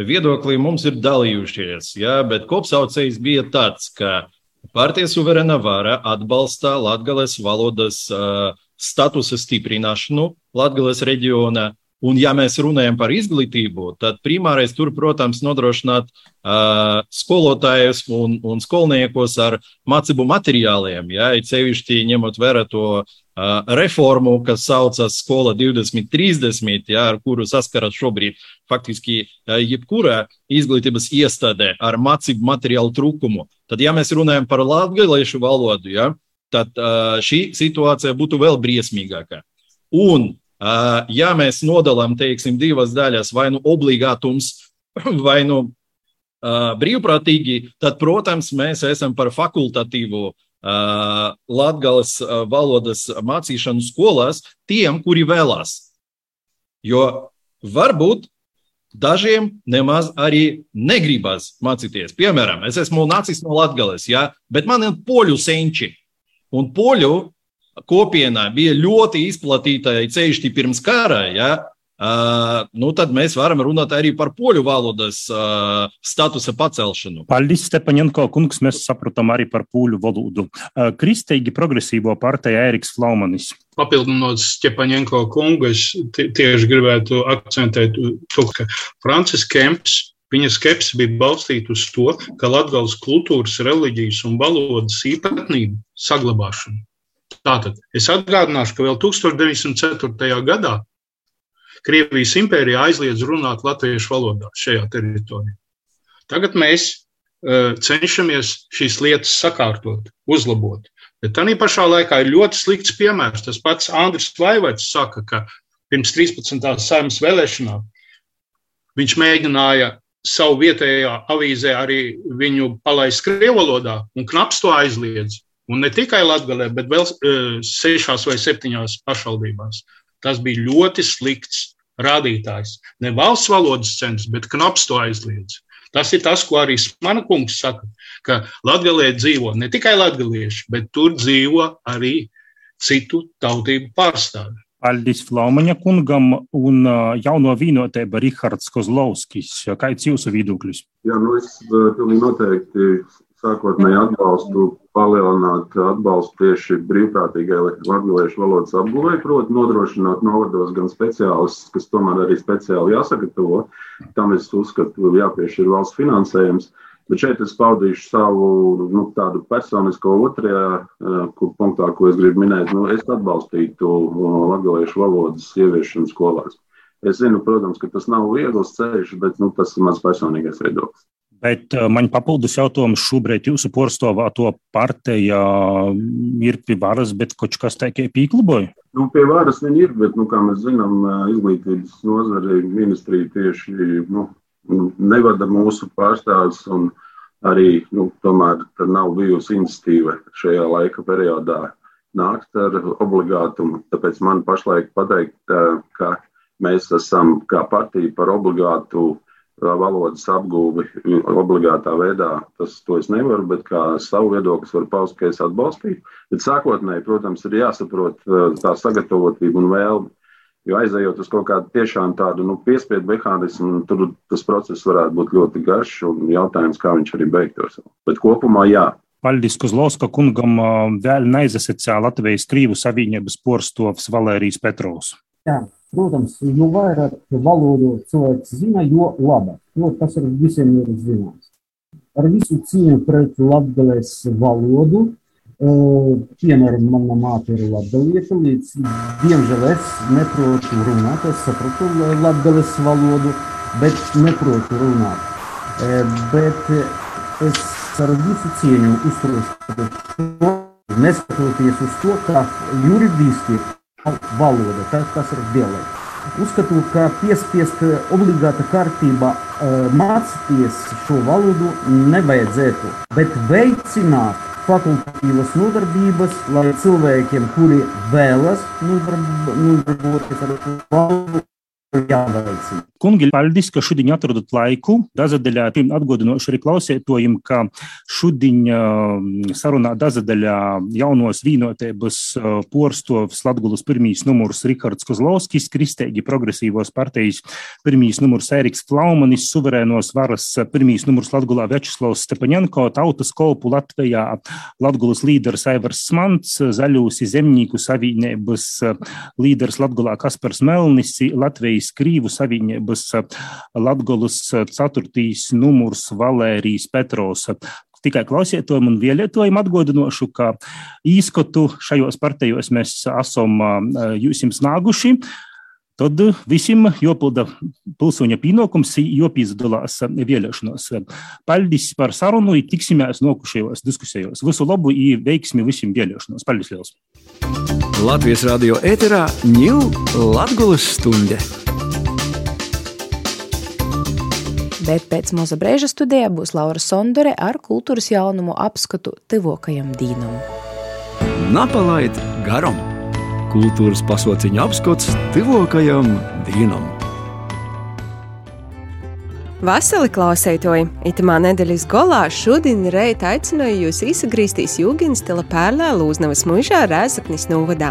viedokļi mums ir dalījušies. Jā, bet kopsaucējs bija tāds, ka Partija suverēna vara atbalsta latgales valodas uh, statusa stiprināšanu latgales reģionā. Un, ja mēs runājam par izglītību, tad primārais tur, protams, nodrošināt uh, skolotājus un, un skolniekus ar mācību materiāliem. Ja, Cevišķi ņemot vērā to uh, reformu, kas saucas Skola 2030, ja, ar kuru saskaras šobrīd faktiski uh, jebkura izglītības iestādē ar mācību materiālu trūkumu. Tad, ja mēs runājam par latviešu valodu, ja, tad uh, šī situācija būtu vēl briesmīgāka. Un Ja mēs nodalām, teiksim, divas daļas, vai nu obligātums, vai nu brīvprātīgi, tad, protams, mēs esam par fakultatīvu latgales valodas mācīšanu skolās tiem, kuri vēlās. Jo varbūt dažiem nemaz arī negribas mācīties. Piemēram, es esmu nācis no Latvijas, ja, bet man ir poļu senči. Un poļu kopienā bija ļoti izplatīta ceļš pirms kara, ja, Uh, nu, tad mēs varam runāt arī par poļu valodas uh, statusa pacelšanu. Paldies, Stepaņenko kungs, mēs saprotam arī par poļu valodu. Uh, Kristīgi progresīvo partija Ēriks Flaumanis. Papildinot Stepaņenko kungu, es tieši gribētu akcentēt to, ka Francis Kemps Viņa skepse bija balstīta uz to, ka latgāles kultūras, reliģijas un valodas īpatnību saglabāšanu Tātad es atgādināšu, ka vēl 1904. gadā Krievijas impērija aizliedz runāt latviešu valodā šajā teritorijā. Tagad mēs uh, cenšamies šīs lietas sakārtot, uzlabot. Bet tā pašā laikā ir ļoti slikts piemērs. Tas pats Andris Vaivats saka, ka pirms 13. saimnes vēlēšanām viņš mēģināja savu vietējā avīzē arī viņu palaist krievu valodā, un knaps to aizliedz. Un ne tikai Latvijā, bet vēl uh, sešās vai septiņās pašvaldībās. Tas bija ļoti slikts rādītājs. Ne valsts valodas centrs, bet knaps to aizliedz. Tas ir tas, ko arī Smana kungs saka, ka Latvijā dzīvo ne tikai latvieši, bet tur dzīvo arī citu tautību pārstāvji. Paldies Flaumaņa kungam un jauno vīnotība Rihards Kozlovskis. Kāds jūsu viedoklis? Jā, nu es pilnīgi noteikti sākotnēji atbalstu palielināt atbalstu tieši brīvprātīgai latviešu valodas apguvē, proti, nodrošināt novados gan speciālistus, kas tomēr arī speciāli jāsagatavo. Tam es uzskatu, jāpiešķir valsts finansējums. Bet šeit es paudīšu savu nu, tādu personisko otrajā uh, punktā, ko es gribu minēt. Nu, es atbalstītu uh, latviešu valodas ieviešanu skolās. Es zinu, protams, ka tas nav viegls ceļš, bet nu, tas ir mans personīgais viedoklis. Bet uh, man papildus jautājums šobrīd jūsu porstovāto partija ir pie varas, bet kaut kas teikie pīkluboja? Nu, pie varas viņi ir, bet, nu, kā mēs zinām, izglītības nozare ministrija tieši nu, nevada mūsu pārstāvis arī, nu, tomēr nav bijusi iniciatīva šajā laika periodā nākt ar obligātumu. Tāpēc man pašlaik pateikt, ka mēs esam kā partija par obligātu valodas apgūvi obligātā veidā, tas to es nevaru, bet kā savu viedokli varu paust, ka es atbalstīju. Bet sākotnēji, protams, ir jāsaprot tā sagatavotība un vēlme. Jo aizejot uz kaut kādu tiešām tādu nu, piespiedu mehānismu, tur tas process varētu būt ļoti garš un jautājums, kā viņš arī beigtos. Bet kopumā jā. Paldies Kozlovska kungam vēl neizasacīja Latvijas Krīvu savienības porstovs Valērijas Petrovs. Jā, Protams, jo vairāk valodu cilvēks zina, jo labāk. Jo tas ir visiem ir zināms. Ar visu cīņu pret latgales valodu Piemēram, mana māte ir latgalieta, līdz diemžēl es neprotu runāt, es saprotu latgales valodu, bet neprotu runāt. Bet es ar visu cieņu uzturos šo, neskatoties uz to, ka juridiski valoda, tas ir dialekts. Uzskatu, ka piespiest obligāta kārtībā mācīties šo valodu nevajadzētu, bet veicināt fakultatīvas nodarbības, lai cilvēkiem, kuri vēlas nodarboties ar valodu, jāveicina. Kungi, paldies, ka šodien atradat laiku. Dažadaļā atgādināšu arī klausētojiem, ka šodien sarunā dažadaļā jaunos vīnotēbas porstovs Latgulas pirmīs numurs Rikards Kozlovskis, Kristēgi progresīvos partijas pirmīs numurs Eriks Flaumanis, suverēnos varas pirmīs numurs Latgulā Večeslavs Stepaņenko, tautas kolpu Latvijā Latgulas līderis Aivars Smants, zaļūsi zemnieku savīnēbas līderis Latgulā Kaspars Melnis, Latvijas Krīvu savīnēbas Rīgas Latgolas 4. numurs Valērijas Petros tikai klausietojam un vielietojam atgādinošu, ka īskotu šajos partijos mēs esam jūsim snāguši. Tad visiem jopilda pilsoņa pienākums, jopizdalās vēlēšanos. Paldies par sarunu, tiksimies nokušajos diskusijos. Visu labu un veiksmi visiem vēlēšanos. Paldies liels! Latvijas radio ēterā ņūl Latgulas stunde bet pēc mūza brēža studijā būs Laura Sondore ar kultūras jaunumu apskatu tuvākajam dīnam. Napalaid garam! Kultūras pasauciņa apskats tuvākajam dīnam! Vasarī klausētoji, itamā nedēļas golā šodien reit aicināju jūs izgrīstīs jūgens stila pērlē Lūznavas mužā Rēzaknis novadā,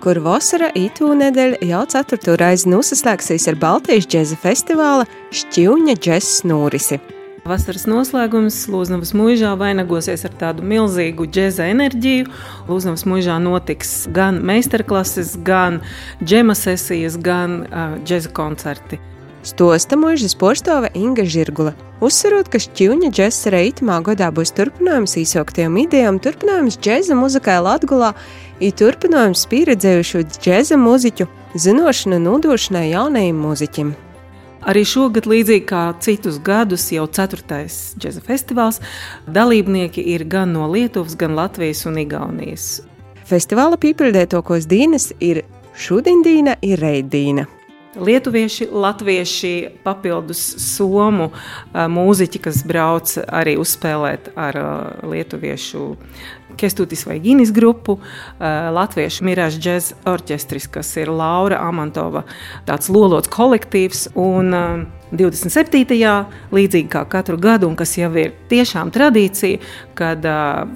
kur vasara itū nedēļa jau ceturto reizi nosaslēgsies ar Baltijas džeza festivāla Šķiuņa džess nūrisi. Vasaras noslēgums Lūznavas mūžā vainagosies ar tādu milzīgu džēza enerģiju. Lūznavas mūžā notiks gan meistarklases, gan džema sesijas, gan uh, džēza koncerti. Stosta mūžas porstove Inga Žirgula. Uzsverot, ka šķiuņa džesa reitumā godā būs turpinājums īsāktiem idejām, turpinājums džeza muzikai Latgulā, ir turpinājums pieredzējušu džeza muziķu zinošana nodošanai jaunajiem muziķim. Arī šogad, līdzīgi kā citus gadus, jau ceturtais džeza festivāls, dalībnieki ir gan no Lietuvas, gan Latvijas un Igaunijas. Festivāla pīpildētokos dīnes ir šodien ir reidīna. Lietuvieši, latvieši, papildus somu mūziķi, kas brauc arī uzspēlēt ar lietuviešu Kestutis vai Ginis grupu, latviešu Mirāžu džēz orķestris, kas ir Laura Amantova, tāds lolots kolektīvs. Un, 27. līdzīgi kā katru gadu, un kas jau ir tiešām tradīcija, kad uh,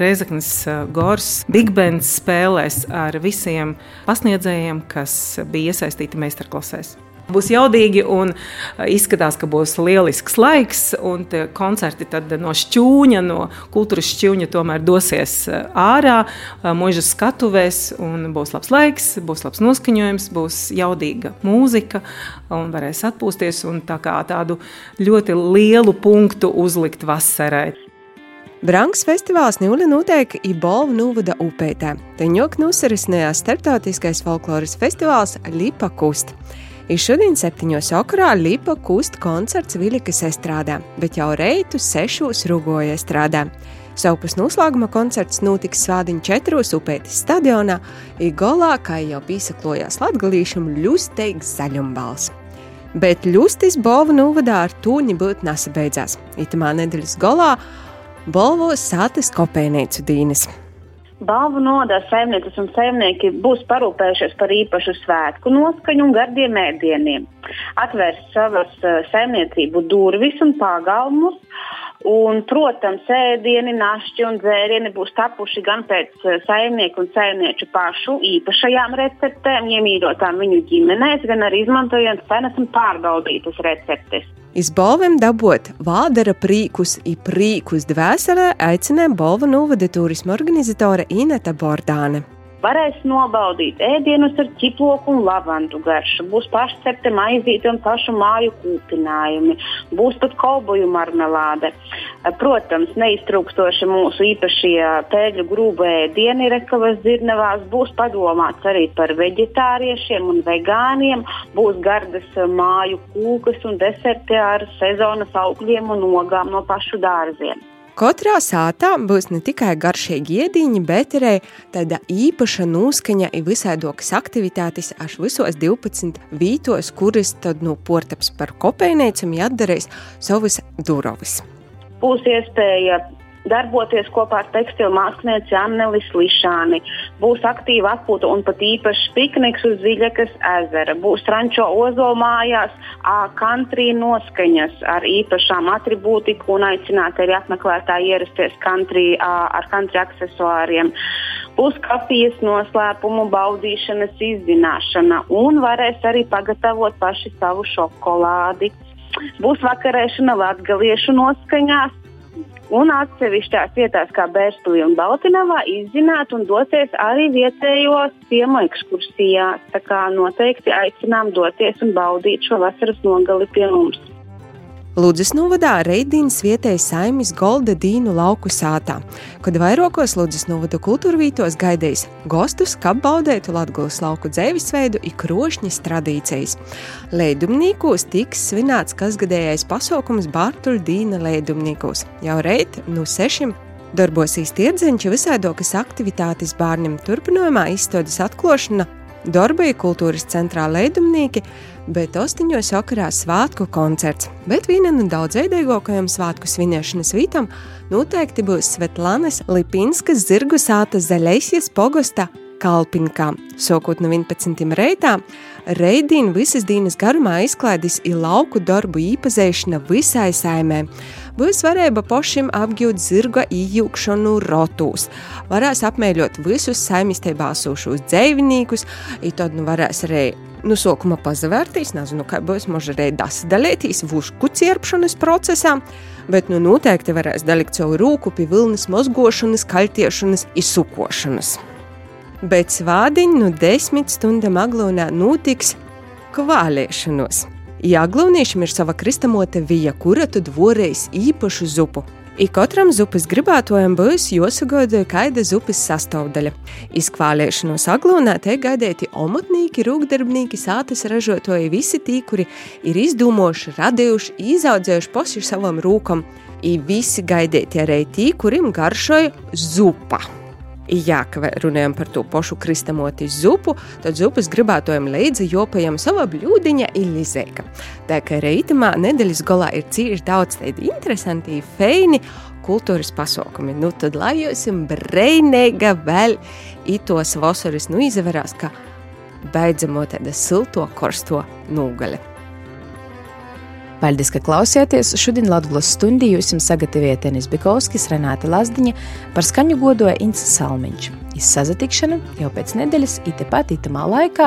Reizeknas Gors Big Band spēlēs ar visiem pasniedzējiem, kas bija iesaistīti meistarklasēs. Būs jaudīgi un izskatās, ka būs lielisks laiks. Koncerti no šķūņa, no kultūras šķūņa, tomēr dosies ārā, mūžas skatuvēs. Būs labs laiks, būs labs noskaņojums, būs jaudīga mūzika un varēs atpūsties un tā kā tādu ļoti lielu punktu uzlikt vasarai. Branks festivāls Nūļa notiek Ibolva Nūvada upētē. Te ņok nosarisinājās starptautiskais folkloras festivāls Lipa Kust. Ir šodien septiņos okrā Lipa Kust koncerts Vilikas estrādā, bet jau reitu sešos rugoja estrādā. Savupas noslēguma koncerts notiks Svādiņa četros upētas stadionā, Igolā, kā jau piesaklojās latgalīšam, ļusteiks zaļumbals. Bet ļustis Bolva novadā ar tūņi būt nesabeidzās. Itamā nedēļas golā Bolvos sātas kopēnīcu dīnes. Balvu nodas saimnieces un saimnieki būs parūpējušies par īpašu svētku noskaņu un gardiem ēdieniem. Atvērs savas uh, saimniecību durvis un pagalmus. Un, protams, ēdieni, našķi un dzērieni būs tapuši gan pēc uh, saimnieku un saimnieču pašu īpašajām receptēm, iemīļotām viņu ģimenēs, gan arī izmantojot senas un pārbaudītas receptes. Izbalviem dabot vādara prīkus i prīkus dvēselē aicināja balvu novada turisma organizatore Ineta Bordāne. Varēs nobaudīt ēdienus ar ķiploku un lavandu garšu, būs pašcepta maizīte un pašu māju kūpinājumi, būs pat kolboju marmelāde. Protams, neiztrūkstoši mūsu īpašie pēļu grūbu ēdieni rekavas dzirnavās būs padomāts arī par veģetāriešiem un vegāniem, būs gardas māju kūkas un deserti ar sezonas augļiem un ogām no pašu dārziem. Katrā sātā būs ne tikai garšīgi iediņi, bet arī tāda īpaša noskaņa un visādokas aktivitātes až visos 12 vītos, kuras tad no portaps par kopējniecam jāatdarēs savas durovis. Būs iespēja darboties kopā ar tekstilu mākslinieci Annelis Lišāni. Būs aktīva atpūta un pat īpašs pikniks uz Ziļakas ezera. Būs rančo ozola mājās, country noskaņas ar īpašām atribūtiku un aicināt arī apmeklētāji ierasties country, ar country aksesuāriem. Būs kafijas noslēpumu baudīšanas izzināšana un varēs arī pagatavot paši savu šokolādi. Būs vakarēšana latgaliešu noskaņās, un atsevišķās vietās, kā Bērstulī un Baltinavā, izzināt un doties arī vietējos ciemu ekskursijās. Tā kā noteikti aicinām doties un baudīt šo vasaras nogali pie mums. Lūdzes novadā Reidīnas vietēji saimis Golda Dīnu lauku sātā, kad vairākos Lūdzes novada kultūrvītos gaidījis gostus, kā baudētu Latgulas lauku dzīvesveidu un krošņas tradīcijas. Leidumnīkos tiks svinēts kasgadējais pasaukums Bārtuļa Dīna leidumnīkos. Jau reit no sešiem darbosīs tirdziņš visādokas aktivitātes bērniem turpinājumā izstādes atklāšana Dorbeja kultūras centrā leidumnieki, bet ostiņos sakarā svētku koncerts. Bet viena no daudzveidīgākajām svētku svinēšanas vītām noteikti būs Svetlanes Lipinskas zirgu sāta Zaļeisies pogosta kalpinkā. Sokot no 11. reitā, Reidīna visas dienas garumā izklaidis ir lauku darbu īpazēšana visai saimē. Būs varēja pašam apgūt zirga ījūkšanu rotūs, varēs apmēļot visus saimistībā sūšos dzēvinīkus, un tad nu varēs arī nu, sākumā pazavērtīs, nezinu, kā būs možda arī dasadalītīs vušku cierpšanas procesā, bet nu noteikti varēs dalīt savu rūku pie vilnas mozgošanas, kaltiešanas, izsukošanas. Bet svādiņu no desmit stundām aglūnā notiks kvalēšanos. Ja aglūniešiem ir sava kristamota vija, kura tad vorēs īpašu zupu. I katram zupas gribētojam būs jāsagāda kāda zupas sastāvdaļa. Izkvālēšanos aglūnā te gaidēti omotnīki, rūkdarbnīki, sātas ražotoji, visi tī, kuri ir izdomājuši, radījuši, izaudzējuši poši savam rūkam. I visi gaidēti arī tī, kuriem garšoja zupa. Jā, ka runājam par to pašu kristamoti zupu, tad zupas gribētojam līdzi jopajam sava bļūdiņa ilizēka. Tā kā reitamā nedēļas galā ir cīši daudz tādi interesanti, feini kultūras pasaukumi. Nu tad lai jūs breinēga vēl itos vasaras nu izaverās, ka beidzamo tāda silto korsto nūgale. Paldies, ka klausieties! Šodien Latvijas stundī jums sagatavoja Tenis Bikovskis, Renāta Lazdiņa, par skaņu godoja Insa Salmiņš. Izsazatikšana jau pēc nedēļas, it pat itamā laikā,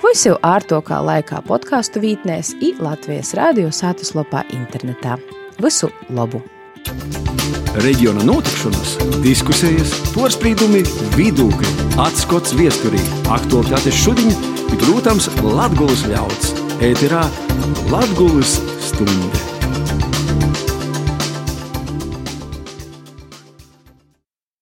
vai jau ārtokā laikā podkāstu vītnēs, i Latvijas rādio sātaslopā internetā. Visu labu! Reģiona notikšanas, diskusijas, porcelāna, vidūkļi, atskats viesturī, aktuālitātes šodien, protams, Latvijas ļauds. Ēterā Latvijas stunde.